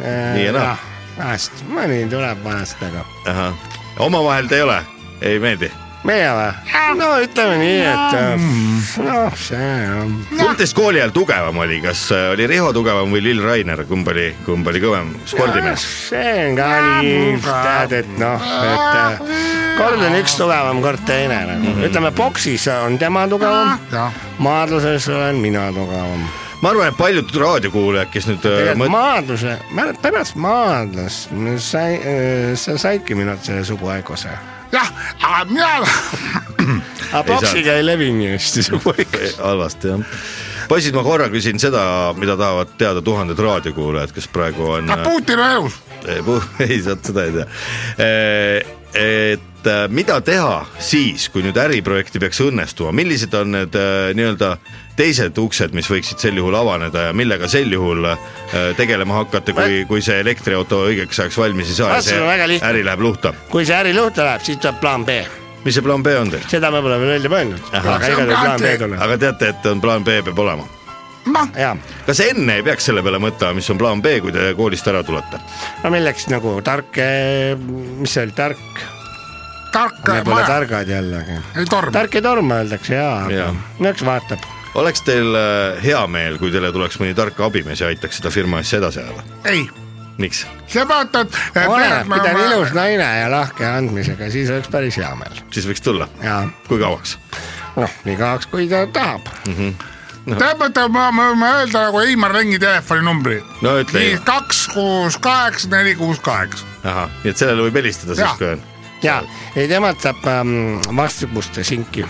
Nii ja naa.. vahest, mõni tuleb vahest, aga omavahel te ei ole, ei meeldi? meie või? no ütleme nii, et äh, noh, see on. kumb teist kooli ajal tugevam oli, kas äh, oli Riho tugevam või Lill Rainer, kumb oli, kumb oli kõvem spordimees? see on ka nii, tead, et noh, et äh, kord on üks tugevam, kord teine nagu, ütleme poksis on tema tugevam, maadluses olen mina tugevam. Ma arvan, et paljud raadiokuulajad, kes nüüd äh, tegelikult mõt-, maadluse, pärast maadlust sai, sa saidki minult selle suguhaiguse. jah, aga mina, [clears throat] aga poksiga ei levi nii hästi suguhaigus. halvasti jah. poisid, ma korra küsin seda, mida tahavad teada tuhanded raadiokuulajad, kes praegu on kas Putin on elus? Ei, [laughs] sa seda ei tea. et äh, mida teha siis, kui nüüd äriprojekti peaks õnnestuma, millised on need äh, nii-öelda teised uksed, mis võiksid sel juhul avaneda ja millega sel juhul äh, tegelema hakata, kui, kui see elektriauto õigeks ajaks valmis ei saa ja see äri läheb luhta. kui see äri luhta läheb, siis tuleb plaan B. mis see plaan B on teil? seda me pole veel välja mõelnud, aga igatahes plaan B tuleb, aga teate, et on plaan B peab olema. kas enne ei peaks selle peale mõtlema, mis on plaan B, kui te koolist ära tulete? no milleks nagu tark, mis see oli, tark, tark me pole targad ei torma. tark ei torma, öeldakse jaa, Jaa. aga no eks vaatab. Oleks teil äh, hea meel, kui teile tuleks mõni tark abimees ja aitaks seda firma asja edasi ajada? ei, miks? seepärast, et. oleneb, kui ta on ilus naine ja lahke andmisega, siis oleks päris hea meel. siis võiks tulla? kui kauaks? noh, nii kauaks, kui ta tahab. tähendab, ma, ma, ma öelda nagu Heimar Lengi telefoninumbri. No ütle kaks kuus kaheksa neli kuus kaheksa. ahah, nii et sellele võib helistada siis kui on jaa, ei temalt saab ähm, vastupust sinki.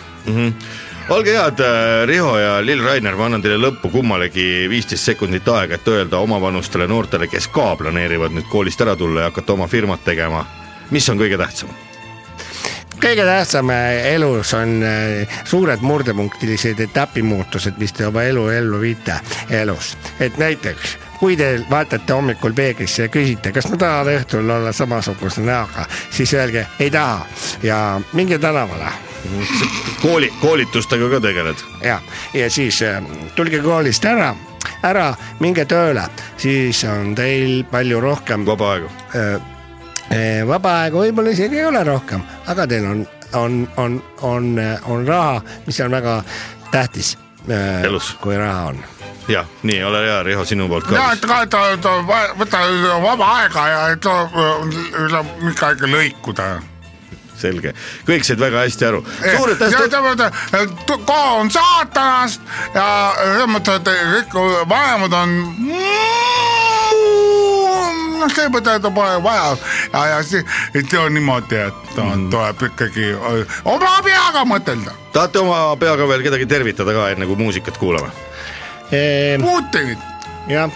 Olge head, Riho ja Lill Rainer, ma annan teile lõppu kummalegi viisteist sekundit aega, et öelda omavanustele noortele, kes ka planeerivad nüüd koolist ära tulla ja hakata oma firmat tegema. mis on kõige tähtsam? kõige tähtsam äh, elus on äh, suured murdepunktilised etapimuutused, mis te oma elu ellu viite elus, et näiteks kui te vaatate hommikul peeglisse ja küsite, kas ma tahan õhtul olla samasuguse näoga, siis öelge ei taha ja minge tänavale kooli, koolitustega ka tegeled? ja, ja siis äh, tulge koolist ära, ära minge tööle, siis on teil palju rohkem vaba aega? äh, äh, vaba aega võib-olla isegi ei ole rohkem, aga teil on, on, on, on, on raha, mis on väga tähtis äh, Elus. kui raha on. jah, nii, ole hea, Riho, sinu poolt ka ja, et ka, et ta, ta va- võta vaba aega ja et ta üle ikka ikka lõikuda. selge, kõik said väga hästi aru. suur aitäh ja, ta, koha on saatanast ja selles mõttes, et kõik vanemad on. noh, see mõte pole vaja ja, ja see, et see on niimoodi, et ta Mhm. tuleb ikkagi oma peaga mõtelda. tahate oma peaga veel kedagi tervitada ka, enne kui muusikat kuulame? Putinit, jah,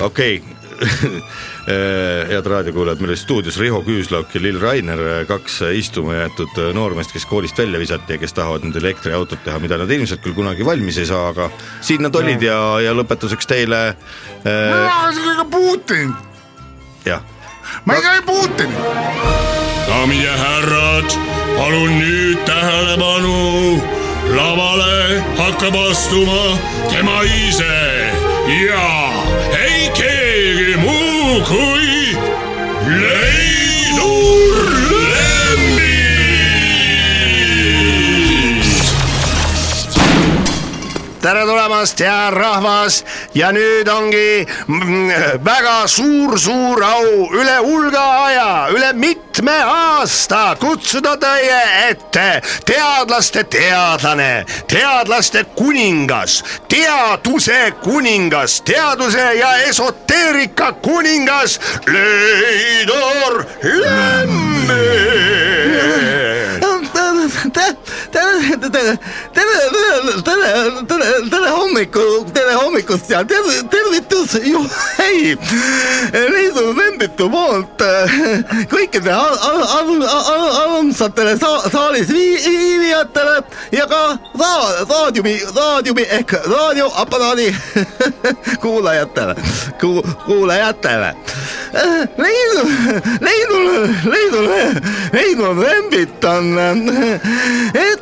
okei okay. [laughs] head raadiokuulajad, meil oli stuudios Riho Küüslauk ja Lill Rainer, kaks istuma jäetud noormeest, kes koolist välja visati ja kes tahavad nüüd elektriautot teha, mida nad ilmselt küll kunagi valmis ei saa, aga siin nad olid ja, ja lõpetuseks teile äh, Putin, jah, ma ei käi Putinit. daamid ja härrad, palun nüüd tähelepanu. lavale hakkab astuma tema ise. Ja muu tere tulemast, hea rahvas ja nüüd ongi mm, väga suur-suur au üle hulga aja, üle mitme aasta kutsuda teie ette teadlaste teadlane, teadlaste kuningas, teaduse kuningas, teaduse ja esoteerika kuningas Leidor Lemme. tere, tere, tere, tere, tere, tere, tere hommiku, tere hommikust ja terv- tervitus ju hei, Leidu Lembitu poolt kõikide ar- ar- ar- ar- armsatele sa- saalis vii- viibijatele ja ka ra- raadiumi, raadiumi ehk raadioaparaadi [laughs] kuulajatele, kuulajatele. Leidu, Leidul, Leidul, Leidul Lembit on äh,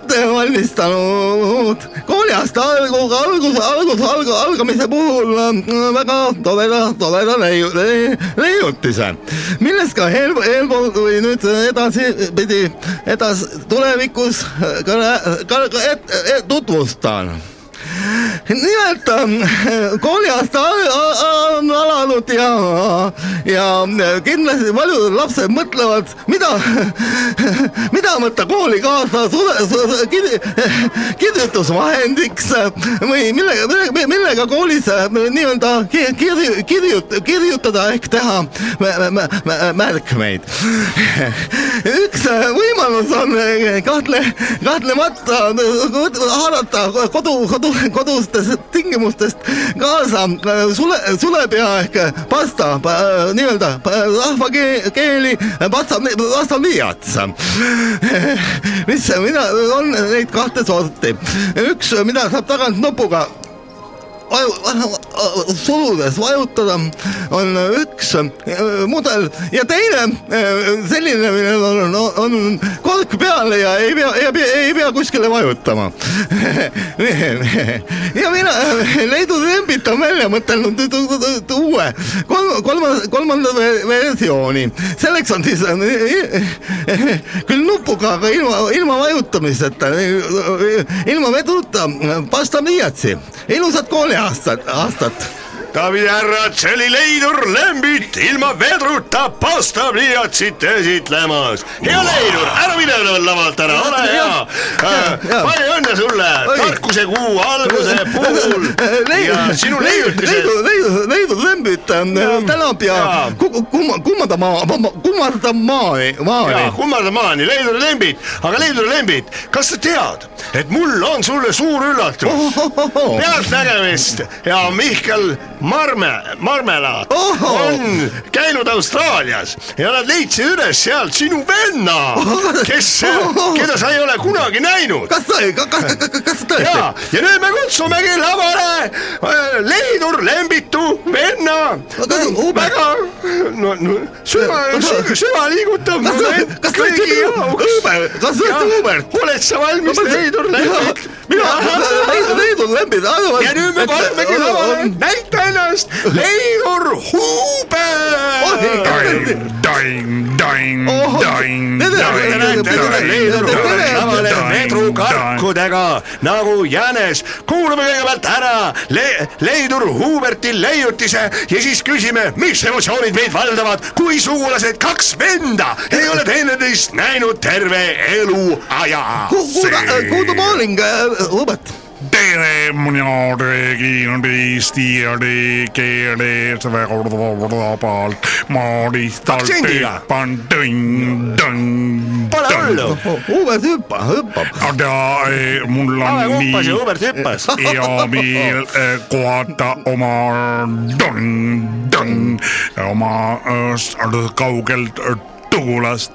ette valmistanud kooliaasta algus, algus, algus, algus, algamise puhul. Väga toreda, toreda leiu-, leiutise, millest ka eel, eelpool või nüüd edaspidi, edas-, tulevikus ka, ka, ka et, et, tutvustan nimelt ähm, kooliaasta on alanud ja, ja kindlasti paljud lapsed mõtlevad, mida, mida võtta kooli kaasa kirjutusvahendiks või millega, millega, millega koolis äh, nii-öelda ki- kirju-, kirjut-, kirjutada ehk teha mä- mä- mä- mä- märkmeid. üks äh, võimalus on äh, kahtle, kahtlemata haarata kodu, kodu, kodustest tingimustest kaasa äh, sule, sulepea ehk pasta, nii-öelda pa- rahvakeeli pasta, pasta pliiats. [laughs] mis, mida on neid kahte sorti, üks, mida saab tagant nupuga suludes vajutada on üks äh, mudel ja teine äh, selline, millel on, on, on kork peal ja ei pea, ei pea, ei pea kuskile vajutama. [laughs] ja mina, Leedu Lembit on välja mõtelnud uue kolm, kolmanda, kolmanda ve- versiooni. selleks on siis äh, küll nupuga, aga ilma, ilma vajutamiseta, ilma vedruta pastapliiatsi, ilusat kooliaastat, aastat daamid ja härrad, see oli Leidur Lembit ilma vedruta pastapliiatsit esitlemas. hea Leidur, ära mine lavalt ära, ole hea. ja. palju õnne sulle, tarkuse kuu alguse puhul ja sinu leiutised Leidu, Leidu, Leidu Lembit tänab ja Jaa. ku- kumma- kummardab maa, kummardab maani, ja maani. kummarda maani, Leidur Lembit, aga Leidur Lembit, kas sa tead, et mul on sulle suur üllatus? pealtnägemist ja Mihkel Marme, Marmelaat Ohoh. on käinud Austraalias ja nad leidsid üles sealt sinu venna, kes, keda sa ei ole kunagi näinud. kas tõi, kas, kas, kas tõesti ja, ja nüüd me kutsumegi lavale äh, Leidur Lembitu venna. Väga, no, no süva, süvaliigutav moment kõigi jaoks. Kas tõesti Hubert? oled sa valmis, Leidur Lembit? mina, Leidu, Leidu Lembit ja nüüd me panemegi lavale, näita ennast. Daing, daing, daing, Ohoh. daing, Tere, Te näete, kuidas Leidur Huber lavale vedrukarkudega nagu jänes. kuulame kõigepealt ära Le Leidur Huberti leiutise ja siis küsime, mis emotsioonid meid valdavad, kui sugulased kaks venda ei ole teineteist näinud terve eluaja. Good morning, Hubert. tere, mina tegin risti ja keeles väga vabalt, ma lihtsalt Aktsendiga. hüppan tõng, tõng, Pole hullu. Hubert hüppab, hüppab. aga eh, mul Ave on kumpas ja nii Hubert hüppas. hea meel eh, kohata oma tõng, tõng, oma eh, kaugelt eh, tugulast.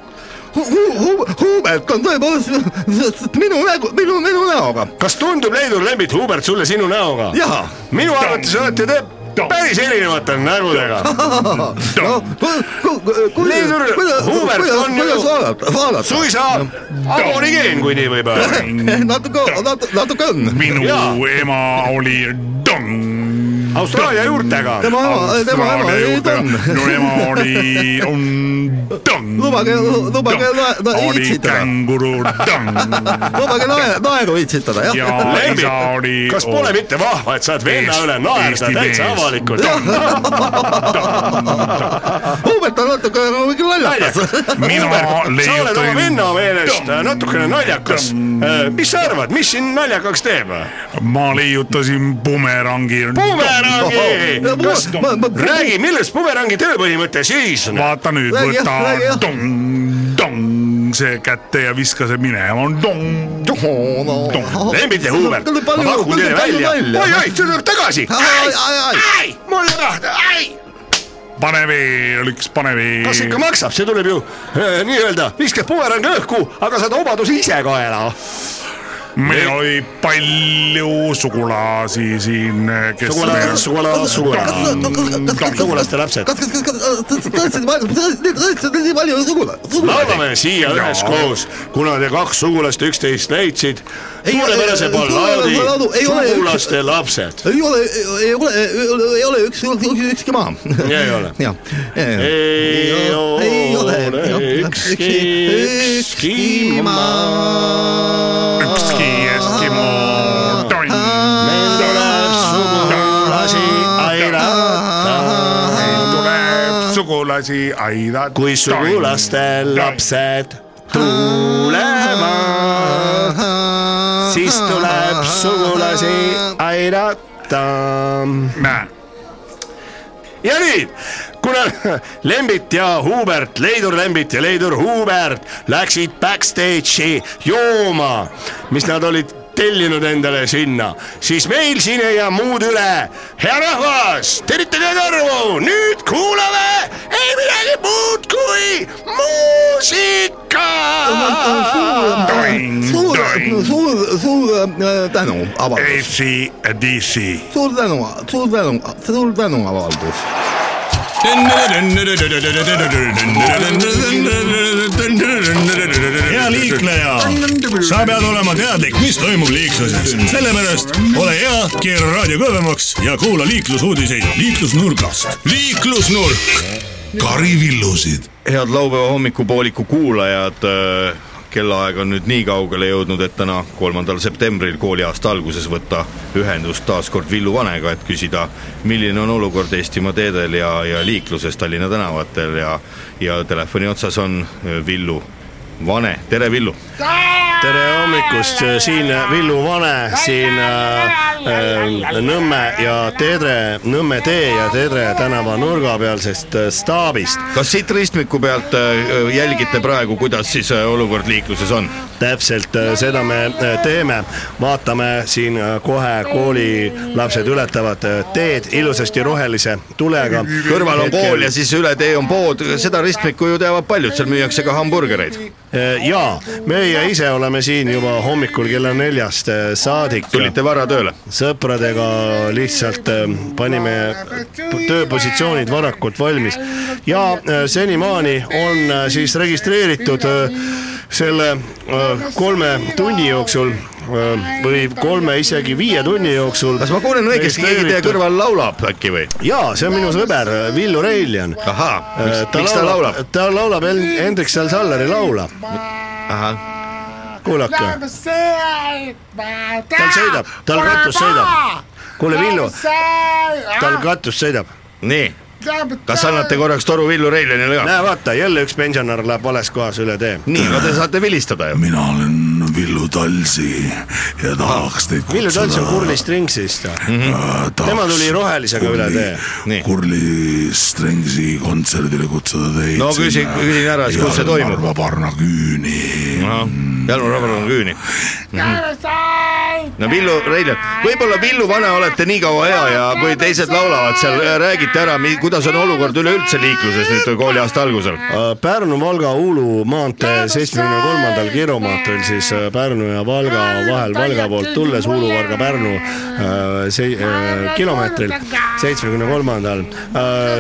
Hubert on tõepoolest minu nägu, minu, minu näoga. kas tundub Leidur Lembit Hubert sulle sinu näoga? jaa. minu arvates olete te päris erinevate nägudega. [laughs] no ku- ku- ku- Leidur Hubert on ju- suisa aborigeen, kui nii võib öelda. [laughs] natuke, natuke, on. minu ema oli tõng. Austraalia juurtega. tema ema, tema ema ei tunne. no ema oli, on tõng. lubage, lubage itsitada, känguru tõng [laughs] lubage nae- naeru itsitada, jah. ja isa oli. kas pole mitte vahva, et saad venna üle naerda täitsa avalikult? Hubert on natuke nagu lollakas. mina sa oled oma venna meelest natukene naljakas. mis sa arvad, mis siin naljakaks teeb? ma leiutasin bumerangi. bumerangi, kas Ma- ma-, räägi, milles bumerangi tööpõhimõte siis on? vaata nüüd, võta jah. tong, tong see kätte ja viska see minema, tong. Lembit ja Hubert, ma pakun teile välja. oi-oi, see tuleb tagasi. Ai, ai, ai. ai, mulle tahta, ai. pane veel üks, pane kas ikka veel. maksab, see tuleb ju äh, nii-öelda, viskad bumerangi õhku, aga saad obaduse ise kaela. Meil oli palju sugulasi siin, kes. sugulas, sugulas, sugulas. sugulaste lapsed. laulame siia üheskoos, kuna te kaks sugulast üksteist leidsid. Ei, suurepärase ballaadi Sugulaste lapsed. ei ole, ei ole, ei ole üks, ükski maa. ei ole. ei ole ükski, ükski maa. ükski Eskimo tong. meil tuleb sugulasi aidata. tuleb sugulasi aidata. kui sugulaste lapsed tulema, siis tuleb sugulasi aidata. näe, ja nüüd, kuna [laughs] Lembit ja Hubert, Leidur Lembit ja Leidur Hubert läksid backstage'i jooma, mis nad olid tellinud endale sinna, siis meil siin ei jää muud üle. hea rahvas, teritage kõrvu, nüüd kuulame ei midagi muud kui muusika. suur, suur, suur äh, tänu avaldus, ACDC. suur tänu, suur tänu, suur tänu avaldus. Hea liikleja, sa pead olema teadlik, mis toimub liikluses, sellepärast ole hea, keera raadio kõvemaks ja kuula liiklusuudiseid liiklusnurgast. liiklusnurk. Kari Villusid. head laupäeva hommikupooliku kuulajad, kellaaeg on nüüd nii kaugele jõudnud, et täna, kolmandal septembril kooliaasta alguses võtta ühendust taas kord Villu Vanega, et küsida, milline on olukord Eestimaa teedel ja, ja liikluses Tallinna tänavatel ja ja telefoni otsas on Villu Vane, tere Villu. tere hommikust, siin Villu Vane, siin äh, äh, Nõmme ja Teedre, Nõmme tee ja Teedre tänava nurga pealsest äh, staabist. kas siit ristmiku pealt öö, jälgite praegu, kuidas siis öö, olukord liikluses on? täpselt äh, seda me äh, teeme, vaatame siin äh, kohe koolilapsed ületavad äh, teed ilusasti rohelise tulega. kõrval on kool ja siis üle tee on pood, seda ristmikku ju teavad paljud, seal müüakse ka hamburgereid. Ja meie ise oleme siin juba hommikul kella neljast äh, saadik. tulite vara tööle? sõpradega lihtsalt äh, panime tööpositsioonid varakult valmis ja äh, senimaani on äh, siis registreeritud äh, selle äh, kolme tunni jooksul äh, või kolme isegi viie tunni jooksul. kas ma kuulen õigesti, keegi teie kõrval laulab äkki või? jaa, see on minu sõber äh, Villu Reiljan. ahaa, miks ta laulab? ta laulab Hen- Hendrik Salsallari laula, ahah, kuulake. tal sõidab, tal katus sõidab. kuule, Villu, tal katus sõidab. nii, kas annate korraks toru Villu Reilenile ka? näe, vaata jälle üks pensionär läheb vales kohas üle tee. nii, no te saate vilistada ju. mina olen Villu Talsi ja tahaks teid Villu Talts on Kurli Stringsist. tema tuli rohelisega üle tee. Kurli Stringsi kontserdile kutsuda teid. No küsi- küsin ära, siis kus see toimub? Narva Parna küüni. Jalmar Rabar on küüni. No Villu Reilen, võib-olla Villu Vane olete nii kaua hea ja kui teised laulavad seal, räägite ära, kuidas on olukord üleüldse liikluses nüüd kooliaasta algusel? Pärnu-Valga-Uulu maantee seitsmekümne kolmandal kilomeetril siis äh, Pärnu ja Valga vahel Valga poolt tulles Uulu-Varga-Pärnu äh, see- äh, kilomeetril seitsmekümne kolmandal.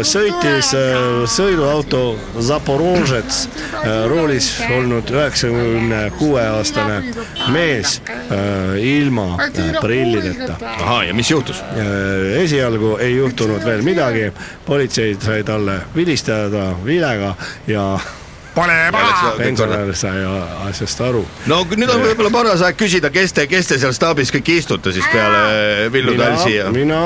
Sõitis äh, sõiduauto Zaporožets äh, roolis olnud üheksakümne kuue aastane mees äh, ilma äh, prillideta. ahah, ja mis juhtus? esialgu ei juhtunud veel midagi, politsei sai talle vilistada vilega ja Pole paha. pensionär sai asjast aru. no nüüd on võib-olla paras aeg küsida, kes te, kes te seal staabis kõik istute siis peale Villu Talsi ja mina,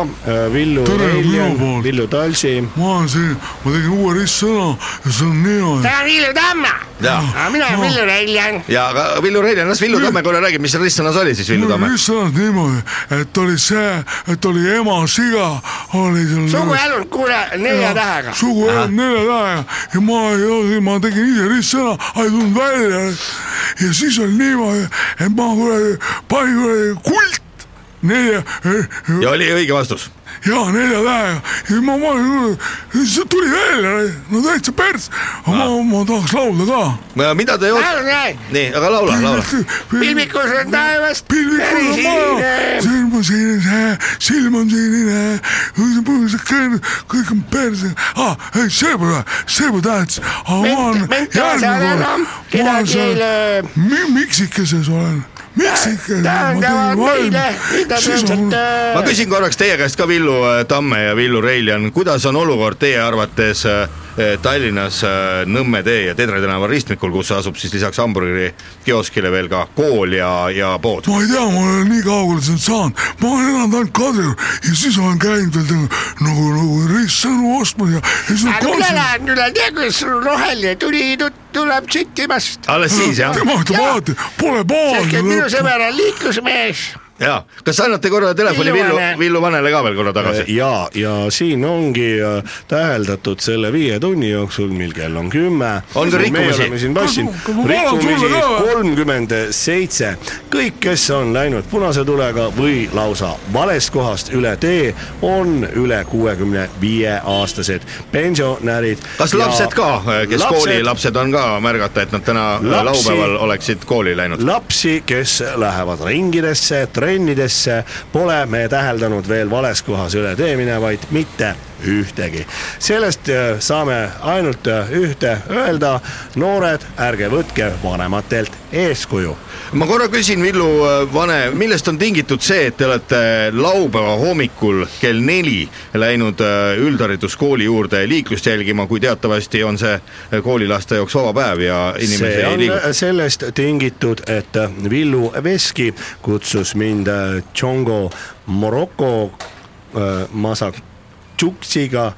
Villu Tere, minu poolt., Villu Talsi, ma olen siin, ma tegin uue ristsõna ja see on niimoodi. Villu Tamme, ja, mina olen Villu Reiljan. ja aga Villu Reilen, las Villu Tamme korra räägib, mis seal ristsõnas oli siis Villu Tamme? ristsõnas niimoodi, et oli see, et oli ema siga, oli seal. suguälund, kuule, nelja tähega. suguelund nelja tähega ja ma ei, ma tegin ise ristsõna, ei tulnud välja. ja siis oli niimoodi, et ma kuradi panin kuradi kult nelja, ja oli õige vastus. ja nelja tähega. Ja ma panin, see tuli välja, no täitsa pers, aga ma, ma tahaks laulda ka. mida te oot-, nii, aga laula, laula. pilvikus on taevas, pilvikus on maja, silm on sinine, silm on sinine, kõik on perse, aa, ei see pole, see pole tähtis, aga ma olen järgmine kord, ma olen seal mi- miksikeses olen, miksikeses, ma tegin valmis, siis on ma küsin korraks teie käest ka, Villu äh, Tamme ja Villu Reiljan, kuidas on olukord teie arvates äh, Tallinnas äh, Nõmme tee ja Tedre tänava ristmikul, kus asub siis lisaks hamburgeri kioskile veel ka kool ja, ja pood? ma ei tea, ma olen nii kaugele siin saanud, ma olen elanud ainult Kadriorus ja siis olen käinud veel nagu, nagu, nagu ristsõnu ostmas ja, ja siis on kontsert. lähen üle tee, kus roheline tuli, tuleb süttimast. alles siis jah? tema ütleb alati, pole paha. sõber on liiklusmees. jaa, kas annate korra telefoni Villu Villu Vane., Villu Vanele ka veel korra tagasi? ja, ja siin ongi äh, täheldatud selle viie tunni jooksul, mil kell on kümme. On ka rikkumisi? rikkumisi kolmkümmend seitse. kõik, kes on läinud punase tulega või lausa valest kohast üle tee, on üle kuuekümne viie aastased pensionärid. kas lapsed ka, kes lapsed, koolilapsed on ka märgata, et nad täna Lapsi- laupäeval oleksid kooli läinud? lapsi, kes lähevad ringidesse, trennidesse, pole me täheldanud veel vales kohas üle tee minevaid mitte ühtegi. sellest äh, saame ainult äh, ühte öelda, noored, ärge võtke vanematelt eeskuju ma korra küsin, Villu äh, Vane, millest on tingitud see, et te olete laupäeva hommikul kell neli läinud üldhariduskooli juurde liiklust jälgima, kui teatavasti on see koolilaste jaoks vaba päev ja inimesi see ei on liigu. sellest tingitud, et Villu Veski kutsus mind Tšongo Morocco äh, Massachusettsiga,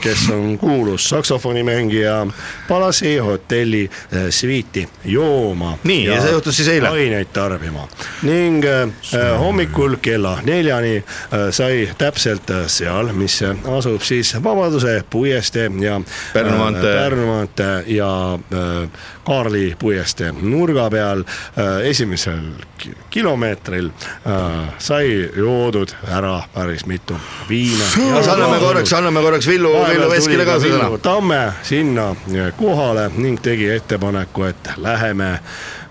kes on kuulus saksofonimängija, Palasi hotelli äh, sviiti jooma. Nii, ja see juhtus siis eile? aineid tarbima ning äh, hommikul kella neljani äh, sai täpselt äh, seal, mis asub siis Vabaduse puiestee ja Pärnu maantee. äh, ja äh, Kaarli puiestee nurga peal äh, esimesel ki- kilomeetril äh, sai joodud ära päris mitu viina. kas anname korraks, anname korraks Villu, Villu Veskile ka sõna? Tamme sinna kohale ning tegi ettepaneku, et läheme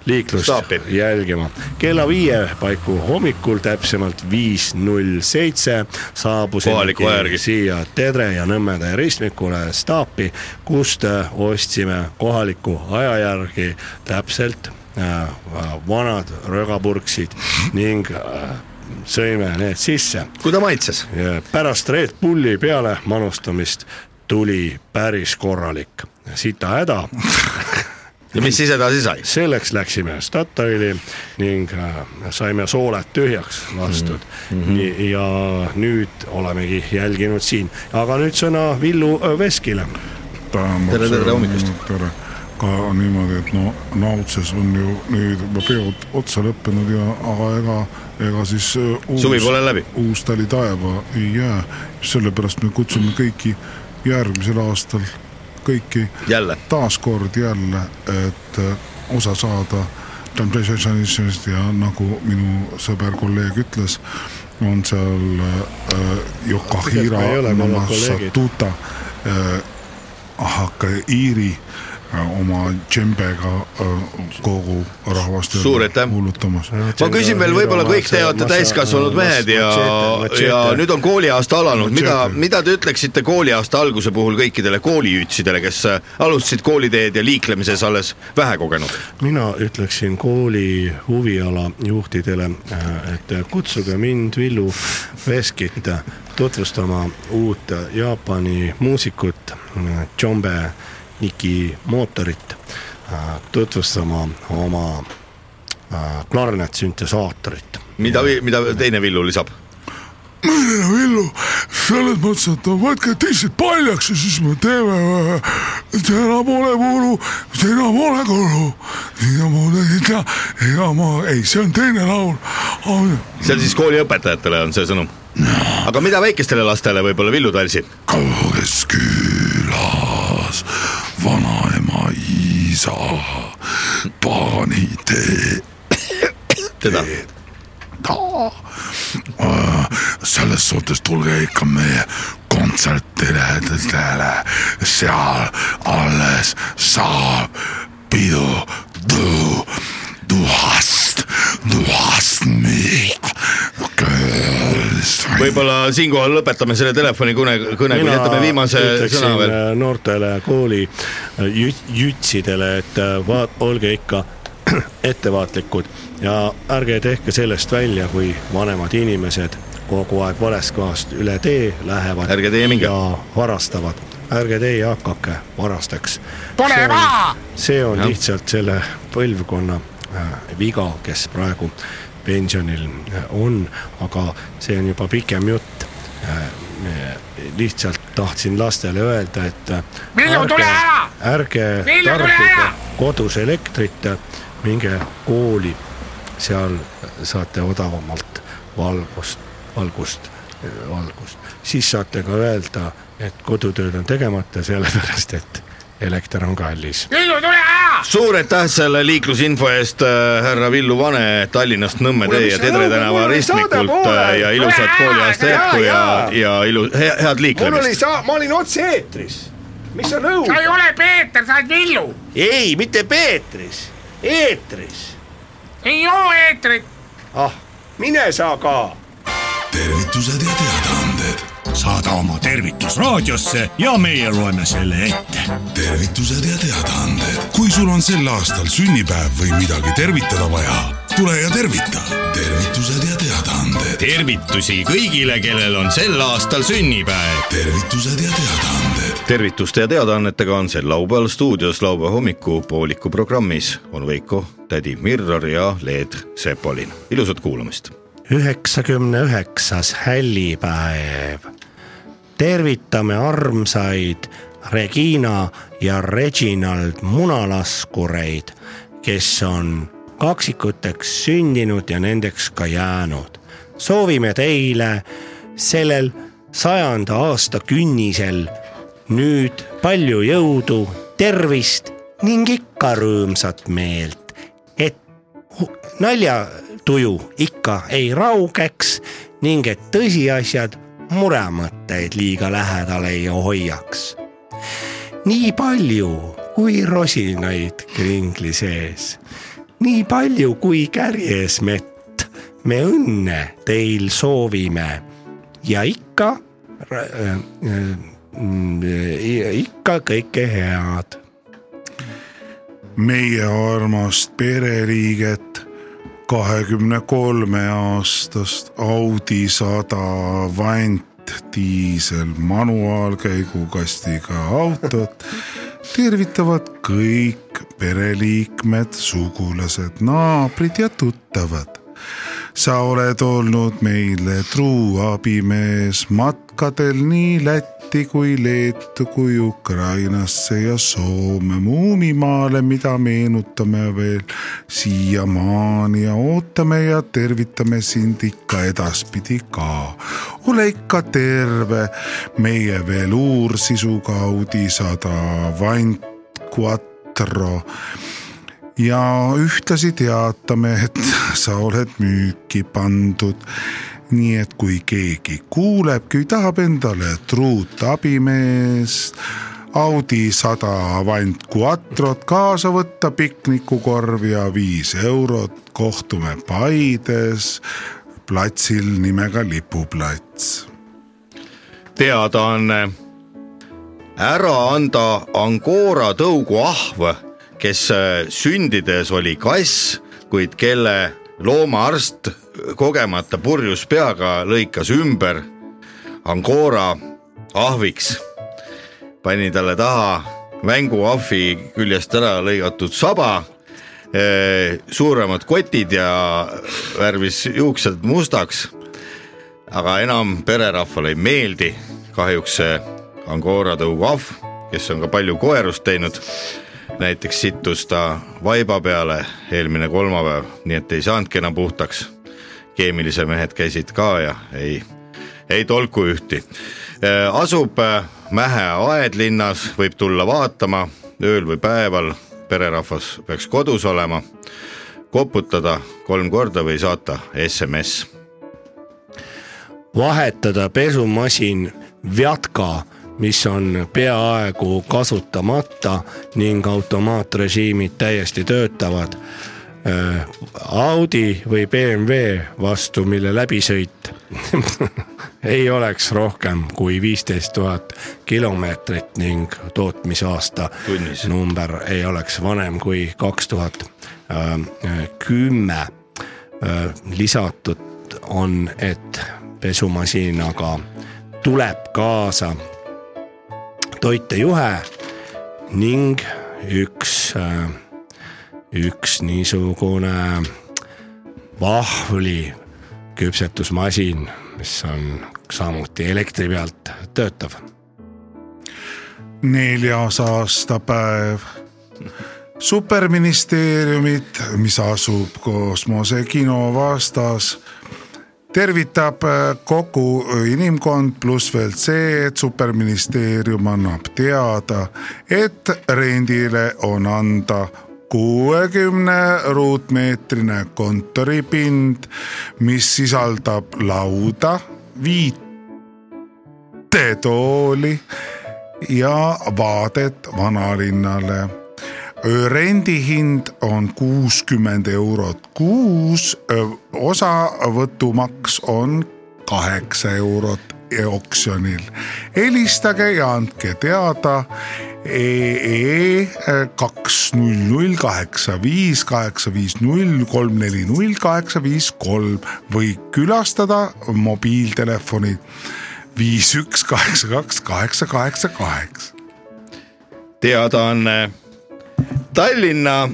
liiklust jälgima. kella viie paiku hommikul, täpsemalt viis null seitse, järgi. siia Tedre ja Nõmmede ristmikule staapi, kust äh, ostsime kohaliku aja järgi täpselt äh, vanad rögapurksid ning äh, sõime need sisse kui ta maitses? pärast Red Bulli peale manustamist tuli päris korralik sitahäda. [laughs] ja mis siis edasi sai? selleks läksime Statoili ning äh, saime sooled tühjaks lastud mm. -hmm. ja nüüd olemegi jälginud siin, aga nüüd sõna Villu äh, Veskile. Tere, tere hommikust. tere, ka niimoodi, et no Nautses on ju nüüd juba peod otsa lõppenud ja, aga ega, ega siis äh, uus, Suvi pole läbi. uus tali taeva ei jää, sellepärast me kutsume kõiki järgmisel aastal kõiki jälle. taaskord jälle, et äh, osa saada Temptationist ja nagu minu sõber kolleeg ütles, on seal äh, Yokahira Me ei ole mõned kolleegid. Masatuta äh, Ahakaiiri äh, oma džembega äh, kogu rahvast kuulutamas. ma küsin veel, võib-olla kõik te olete täiskasvanud mehed ja, ja nüüd on kooliaasta alanud, mida, mida te ütleksite kooliaasta alguse puhul kõikidele kooliütsidele, kes äh, alustasid kooliteed ja liiklemises alles vähekogenud? mina ütleksin kooli huviala juhtidele, et kutsuge mind, Villu Veskit, tutvustama uut Jaapani muusikut, Jombe Niki mootorit, tutvustama oma äh, klarnetsüntesaatorit. mida, mida teine Villu lisab? Villu, selles mõttes, et no võtke tissid paljaks ja siis me teeme, täna pole muru, täna pole kulu. ja ma ei tea, ega ma, ei, see on teine laul. see on siis kooliõpetajatele on see sõnum. aga mida väikestele lastele võib-olla Villu Talsi? kauges külas vanaema isa pani tee seda, ta. selles suhtes tulge ikka meie kontsertidele, seal alles saab pidu, du, du hast, du hast mich. Võib-olla siinkohal lõpetame selle telefoni kõne, kõne, kui jätame viimase sõna veel. äh, noortele kooli äh, jütsidele, et äh, vaat-, olge ikka [clears throat] ettevaatlikud ja ärge tehke sellest välja, kui vanemad inimesed kogu aeg valest kohast üle tee lähevad. Ärge teie minge. ja varastavad, ärge teie hakake varasteks. Tule maha! see on Jah. lihtsalt selle põlvkonna viga, kes praegu pensionil äh, on, aga see on juba pikem jutt. lihtsalt tahtsin lastele öelda, et äh, Villu, tule ära! ärge tarbige kodus elektrit, minge kooli seal saate odavamalt valgust, valgust, valgust. siis saate ka öelda, et kodutööd on tegemata, sellepärast et elekter on kallis. Villu, tule ära! suur aitäh selle liiklusinfo eest äh,, härra Villu Vane Tallinnast Nõmme tee ja Tedre tänava ristmikult äh, ja ilusat kooliaasta jätku ja, ja ilu-, head mul oli liiklemist. sa-, ma olin otse-eetris. mis sa nõud sa? ei ole Peeter, sa oled Villu. ei, mitte Peetris, eetris. ei joo eetrit. ah, mine sa ka tervitused ja teadaanded. Saada oma tervitus raadiosse ja meie loeme selle ette tervitused ja teadaanded. kui sul on sel aastal sünnipäev või midagi tervitada vaja, tule ja tervita. tervitused ja teadaanded. tervitusi kõigile, kellel on sel aastal sünnipäev. tervitused ja teadaanded. tervituste ja teadaannetega on sel laupäeval stuudios laupäeva hommikupooliku programmis on Veiko, tädi Mirror ja Leed Sepolin, ilusat kuulamist. üheksakümne üheksas hällipäev. Tervitame armsaid Regina ja Reginald munalaskureid, kes on kaksikuteks sündinud ja nendeks ka jäänud. soovime teile sellel sajanda aasta künnisel nüüd palju jõudu, tervist ning ikka rõõmsat meelt, et naljatuju ikka ei raugeks ning et tõsiasjad muremõtteid liiga lähedal ei hoiaks. nii palju kui rosinaid kringli sees, nii palju kui kärjes mett, me õnne teil soovime. Ja ikka äh, äh, ikka kõike head. Meie armast pereliiget, kahekümne kolme aastast Audi sada vant diisel manuaalkäigukastiga autot tervitavad kõik pereliikmed, sugulased, naabrid ja tuttavad. Sa oled olnud meile truu abimees matkadel nii Lätti kui Leetu kui Ukrainasse ja Soome Muumimaale, mida meenutame veel siiamaani ja ootame ja tervitame sind ikka edaspidi ka. ole ikka terve, meie veluursisuga Audi sada vant quattro ja ühtlasi teatame, et [laughs] sa oled müüki pandud. Nii et kui keegi kuuleb, kui tahab endale truut abimeest, Audi sada Avant Quattrot kaasa võtta piknikukorv ja viis eurot, kohtume Paides platsil nimega Lipuplats. teadaanne, ära anda Angora tõugu ahv, kes sündides oli kass, kuid kelle loomaarst kogemata purjus peaga lõikas ümber Angora ahviks. pani talle taha mänguahvi küljest ära lõigatud saba, suuremad kotid ja värvis juuksed mustaks aga enam pererahvale ei meeldi kahjuks see Angora tõuguahv, kes on ka palju koerust teinud. näiteks sittus ta vaiba peale eelmine kolmapäev, nii et ei saanudki enam puhtaks. Keemilise mehed käisid ka ja ei, ei tolku ühti. asub äh, Mähe aedlinnas, võib tulla vaatama ööl või päeval, pererahvas peaks kodus olema, koputada kolm korda või saata SMS vahetada pesumasin Vjatka, mis on peaaegu kasutamata ning automaatrežiimid täiesti töötavad. Audi või BMW vastu, mille läbisõit [laughs] ei oleks rohkem kui viisteist tuhat kilomeetrit ning tootmisaasta Tunnis. number ei oleks vanem kui kaks tuhat kümme. lisatud on, et pesumasinaga tuleb kaasa toitejuhe ning üks, üks niisugune vahvli küpsetusmasin, mis on samuti elektri pealt töötav. neljas aastapäev. superministeeriumit, mis asub kosmosekino vastas tervitab kogu inimkond, pluss veel see, et superministeerium annab teada, et rendile on anda kuuekümne ruutmeetrine kontoripind, mis sisaldab lauda, viite tooli ja vaadet vanalinnale. Rendihind on kuuskümmend eurot kuus, osavõtumaks on kaheksa eurot oksjonil. helistage ja andke teada EE kaks null null kaheksa viis kaheksa viis null kolm neli null kaheksa viis kolm või külastada mobiiltelefoni viis üks kaheksa kaks kaheksa kaheksa kaheksa. teadaanne Tallinna,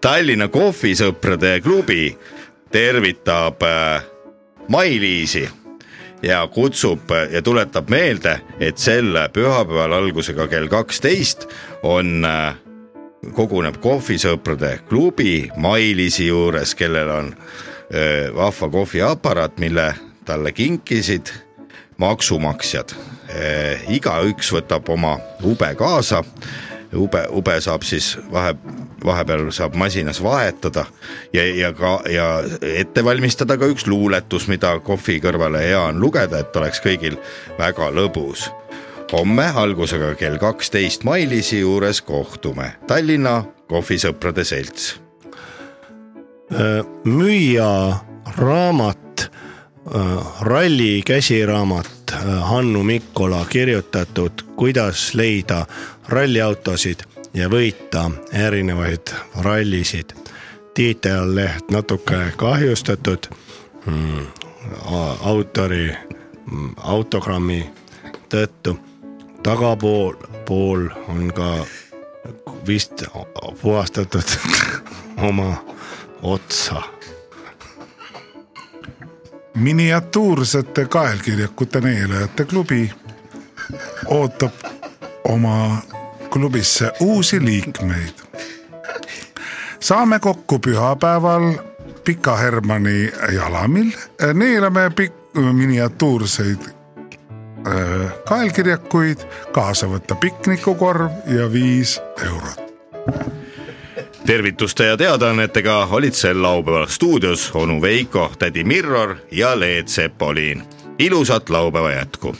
Tallinna kohvisõprade klubi tervitab äh, Mai-Liisi ja kutsub ja tuletab meelde, et sel pühapäeval algusega kell kaksteist on, äh, koguneb kohvisõprade klubi Mai-Liisi juures, kellel on äh, vahva kohviaparaat, mille talle kinkisid maksumaksjad. igaüks võtab oma ube kaasa ube, ube saab siis vahe, vahepeal saab masinas vahetada ja, ja ka ja ette valmistada ka üks luuletus, mida kohvi kõrvale hea on lugeda, et oleks kõigil väga lõbus. homme algusega kell kaksteist Mailisi juures kohtume, Tallinna kohvisõprade selts. Äh, müüa raamat, ralli käsiraamat äh, Hannu Mikkola kirjutatud Kuidas leida ralliautosid ja võita erinevaid rallisid. tiitelleht natuke kahjustatud mm, autori mm, autogrammi tõttu. tagapool, pool on ka vist puhastatud [laughs] oma otsa miniatuursete kaelkirjakute neelajate klubi ootab oma klubisse uusi liikmeid. saame kokku pühapäeval Pika Hermanni jalamil, neelame pikk, miniatuurseid äh, kaelkirjakuid, kaasa võtta piknikukorv ja viis eurot. Tervituste ja teadaannetega olid sel laupäeval stuudios onu Veiko, tädi Mirror ja Leet Sepolin. ilusat laupäeva jätku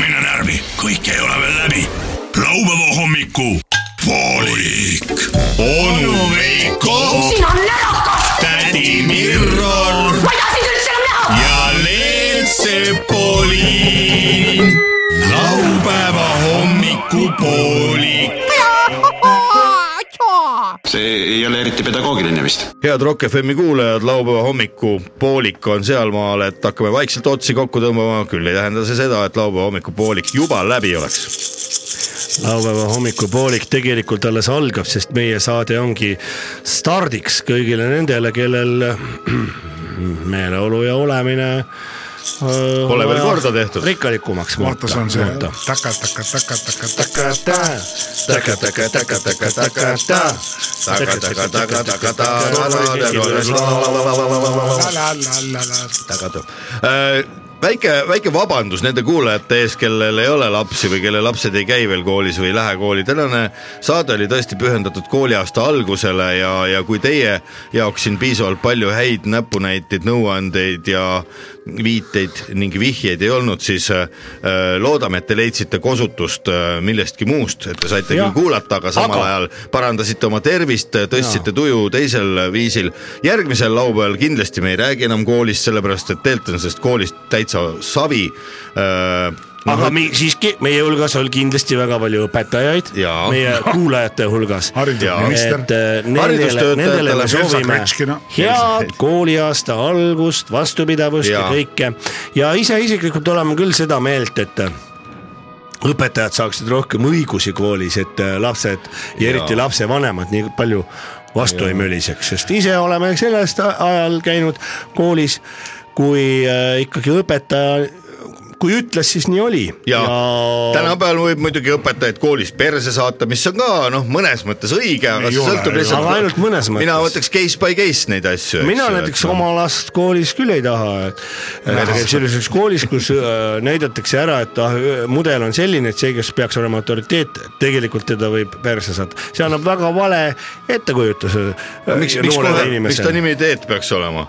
mine närvi, kõik ei ole veel läbi. laupäeva hommiku poolik. onu Veiko. siin on närakas. tädi Mirror. ma ei taha sind üldse enam näha. ja Leelsepoliin. laupäeva hommikupoolik see ei ole eriti pedagoogiline vist. head Rock FM-i kuulajad, laupäeva hommikupoolik on sealmaal, et hakkame vaikselt otsi kokku tõmbama, küll ei tähenda see seda, et laupäeva hommikupoolik juba läbi oleks laupäeva hommikupoolik tegelikult alles algab, sest meie saade ongi stardiks kõigile nendele, kellel [clears throat] meeleolu ja olemine Pole veel korda tehtud. rikkalikumaks muuta. vaata, see on see taka-taka-taka-taka-taka-ta, taka-taka-taka-taka-taka-ta, taka-taka-taka-taka-ta. väike, väike vabandus nende kuulajate ees, kellel ei ole lapsi või kelle lapsed ei käi veel koolis või ei lähe kooli. tänane saade oli tõesti pühendatud kooliaasta algusele ja, ja kui teie jaoks siin piisavalt palju häid näpunäiteid, nõuandeid ja viiteid ning vihjeid ei olnud, siis äh, loodame, et te leidsite kosutust äh, millestki muust, et te saite Jah. küll kuulata, aga samal Aga- ajal parandasite oma tervist, tõstsite tuju teisel viisil. järgmisel laupäeval kindlasti me ei räägi enam koolist, sellepärast et tegelikult on sellest koolist täitsa savi äh, aga mi, siiski meie hulgas on kindlasti väga palju õpetajaid, meie kuulajate hulgas. [laughs] et äh, nendele, nendele me soovime head kooliaasta algust, vastupidavust ja, ja kõike. ja ise isiklikult oleme küll seda meelt, et äh, õpetajad saaksid rohkem õigusi koolis, et äh, lapsed ja eriti lapsevanemad nii palju vastu ei möliseks, sest ise oleme sellest ajal käinud koolis, kui ikkagi õpetaja kui ütles, siis nii oli. ja, ja... tänapäeval võib muidugi õpetajaid koolis perse saata, mis on ka noh, mõnes mõttes õige, aga see sõltub lihtsalt. Aga ainult mõnes mina mõttes. võtaks case by case neid asju. mina näiteks oma last koolis küll ei taha, et et käib sellises koolis, kus äh, näidatakse ära, et ah, mudel on selline, et see, kes peaks olema autoriteet, tegelikult teda võib perse saata. see annab väga vale ettekujutuse äh, miks, miks kohe, miks ta nimi Teet peaks olema?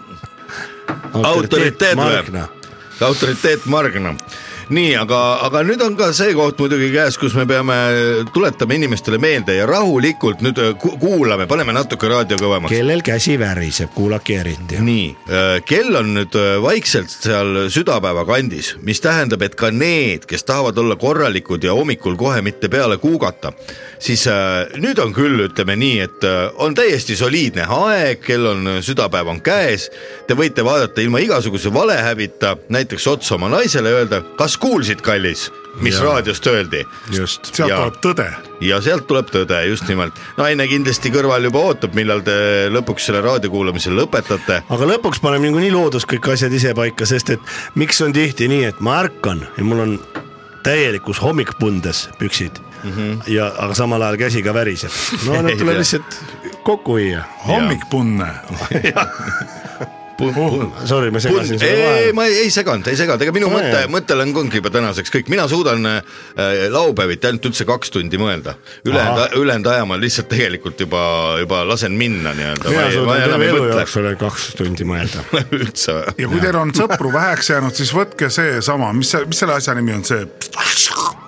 [laughs] autoriteet Margna. või? autoriteet Margna. nii, aga, aga nüüd on ka see koht muidugi käes, kus me peame tuletama inimestele meelde ja rahulikult nüüd äh, ku- kuulame, paneme natuke raadio kõvemaks. kellel käsi väriseb, kuulake eriti. nii, kell on nüüd äh, vaikselt seal südapäeva kandis, mis tähendab, et ka need, kes tahavad olla korralikud ja hommikul kohe mitte peale kuugata, siis äh, nüüd on küll, ütleme nii, et äh, on täiesti soliidne aeg, kell on äh, südapäev on käes. Te võite vaadata ilma igasuguse valehäbita näiteks otsa oma naisele öelda, kas kuulsid, kallis, mis ja. raadiost öeldi just. sealt Ja. tuleb tõde. ja sealt tuleb tõde, just nimelt. naine kindlasti kõrval juba ootab, millal te lõpuks selle raadio kuulamise lõpetate aga lõpuks paneb niikuinii loodus kõik asjad ise paika, sest et miks on tihti nii, et ma ärkan ja mul on täielikus hommikpundes püksid mm -hmm. ja, aga samal ajal käsi ka väriseb. no need [laughs] tuleb lihtsalt kokku viia. hommikpunne. [laughs] Sorry, ma segasin ei, selle ei, vahele. ma ei, ei seganud, ei seganud, ega minu No mõte mõttel on ongi juba tänaseks kõik, mina suudan äh, laupäeviti ainult üldse kaks tundi mõelda. ülejäänud, ülejäänud aja ma lihtsalt tegelikult juba, juba lasen minna nii-öelda. mina suudan terve elu jooksul kaks tundi mõelda. [laughs] üldse või? ja kui teil on sõpru väheks jäänud, siis võtke seesama, mis see, mis selle asja nimi on, see.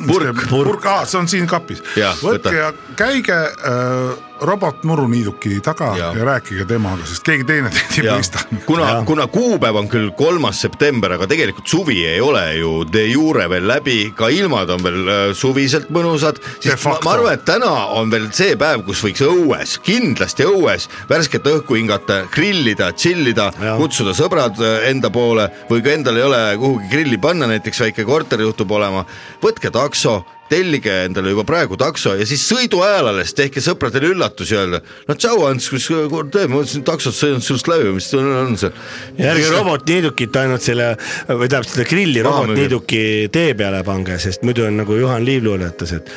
Purk. purk, aa, see on siin kapis. Võtke võta. ja käige äh, robotmuruniiduki taga ja. Ja rääkige temaga, sest keegi teine teid ei mõista. kuna, kuna kuupäev on küll kolmas september, aga tegelikult suvi ei ole ju de jure veel läbi, ka ilmad on veel äh, suviselt mõnusad, ma, ma arvan, et täna on veel see päev, kus võiks õues, kindlasti õues värsket õhku hingata, grillida, chill ida, Jah. kutsuda sõbrad äh, enda poole või kui endal ei ole kuhugi grilli panna, näiteks väike korter juhtub olema, võtke takso tellige endale juba praegu takso ja siis sõidu ajal alles tehke sõpradele üllatusi öelda. no tšau Ants, kus kord teeb, ma mõtlesin taksot sõidnud sinust läbi, mis on, on see. järgi robotniidukit ainult selle või tähendab seda grilli robotniiduki tee peale pange, sest muidu on nagu Juhan Liiv luuletas, et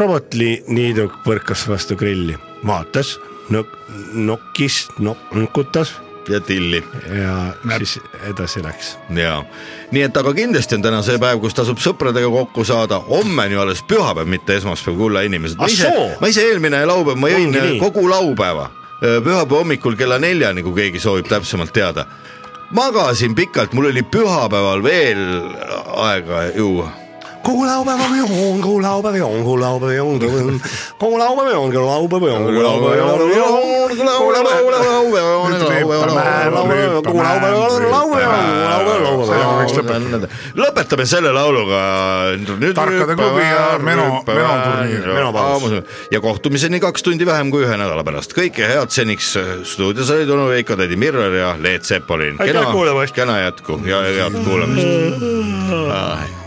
robotniiduk põrkas vastu grilli, vaatas, nok-, nokkis, nukutas ja tilli. Ja siis edasi läks. ja nii et aga kindlasti on täna see päev, kus tasub sõpradega kokku saada, homme on ju alles pühapäev, mitte esmaspäev, kulla inimesed. ma Ah ise ma ise eelmine laupäev, ma jõin kogu laupäeva, pühapäeva hommikul kella neljani, kui keegi soovib täpsemalt teada. magasin pikalt, mul oli pühapäeval veel aega juua kogu laupäeva või on, kogu laupäeva on, kogu laupäeva on, kogu laupäeva on, kogu laupäeva on, kogu laupäeva on, lõpetame selle lauluga. Tarkade klubi ja Meno- menoturniir. ja kohtumiseni kaks tundi vähem kui ühe nädala pärast, kõike head seniks. stuudios olid onu Veiko, tädi Mirror ja Leet Sepolin. Kuulamast! kena jätku ja head kuulamist. [laughs]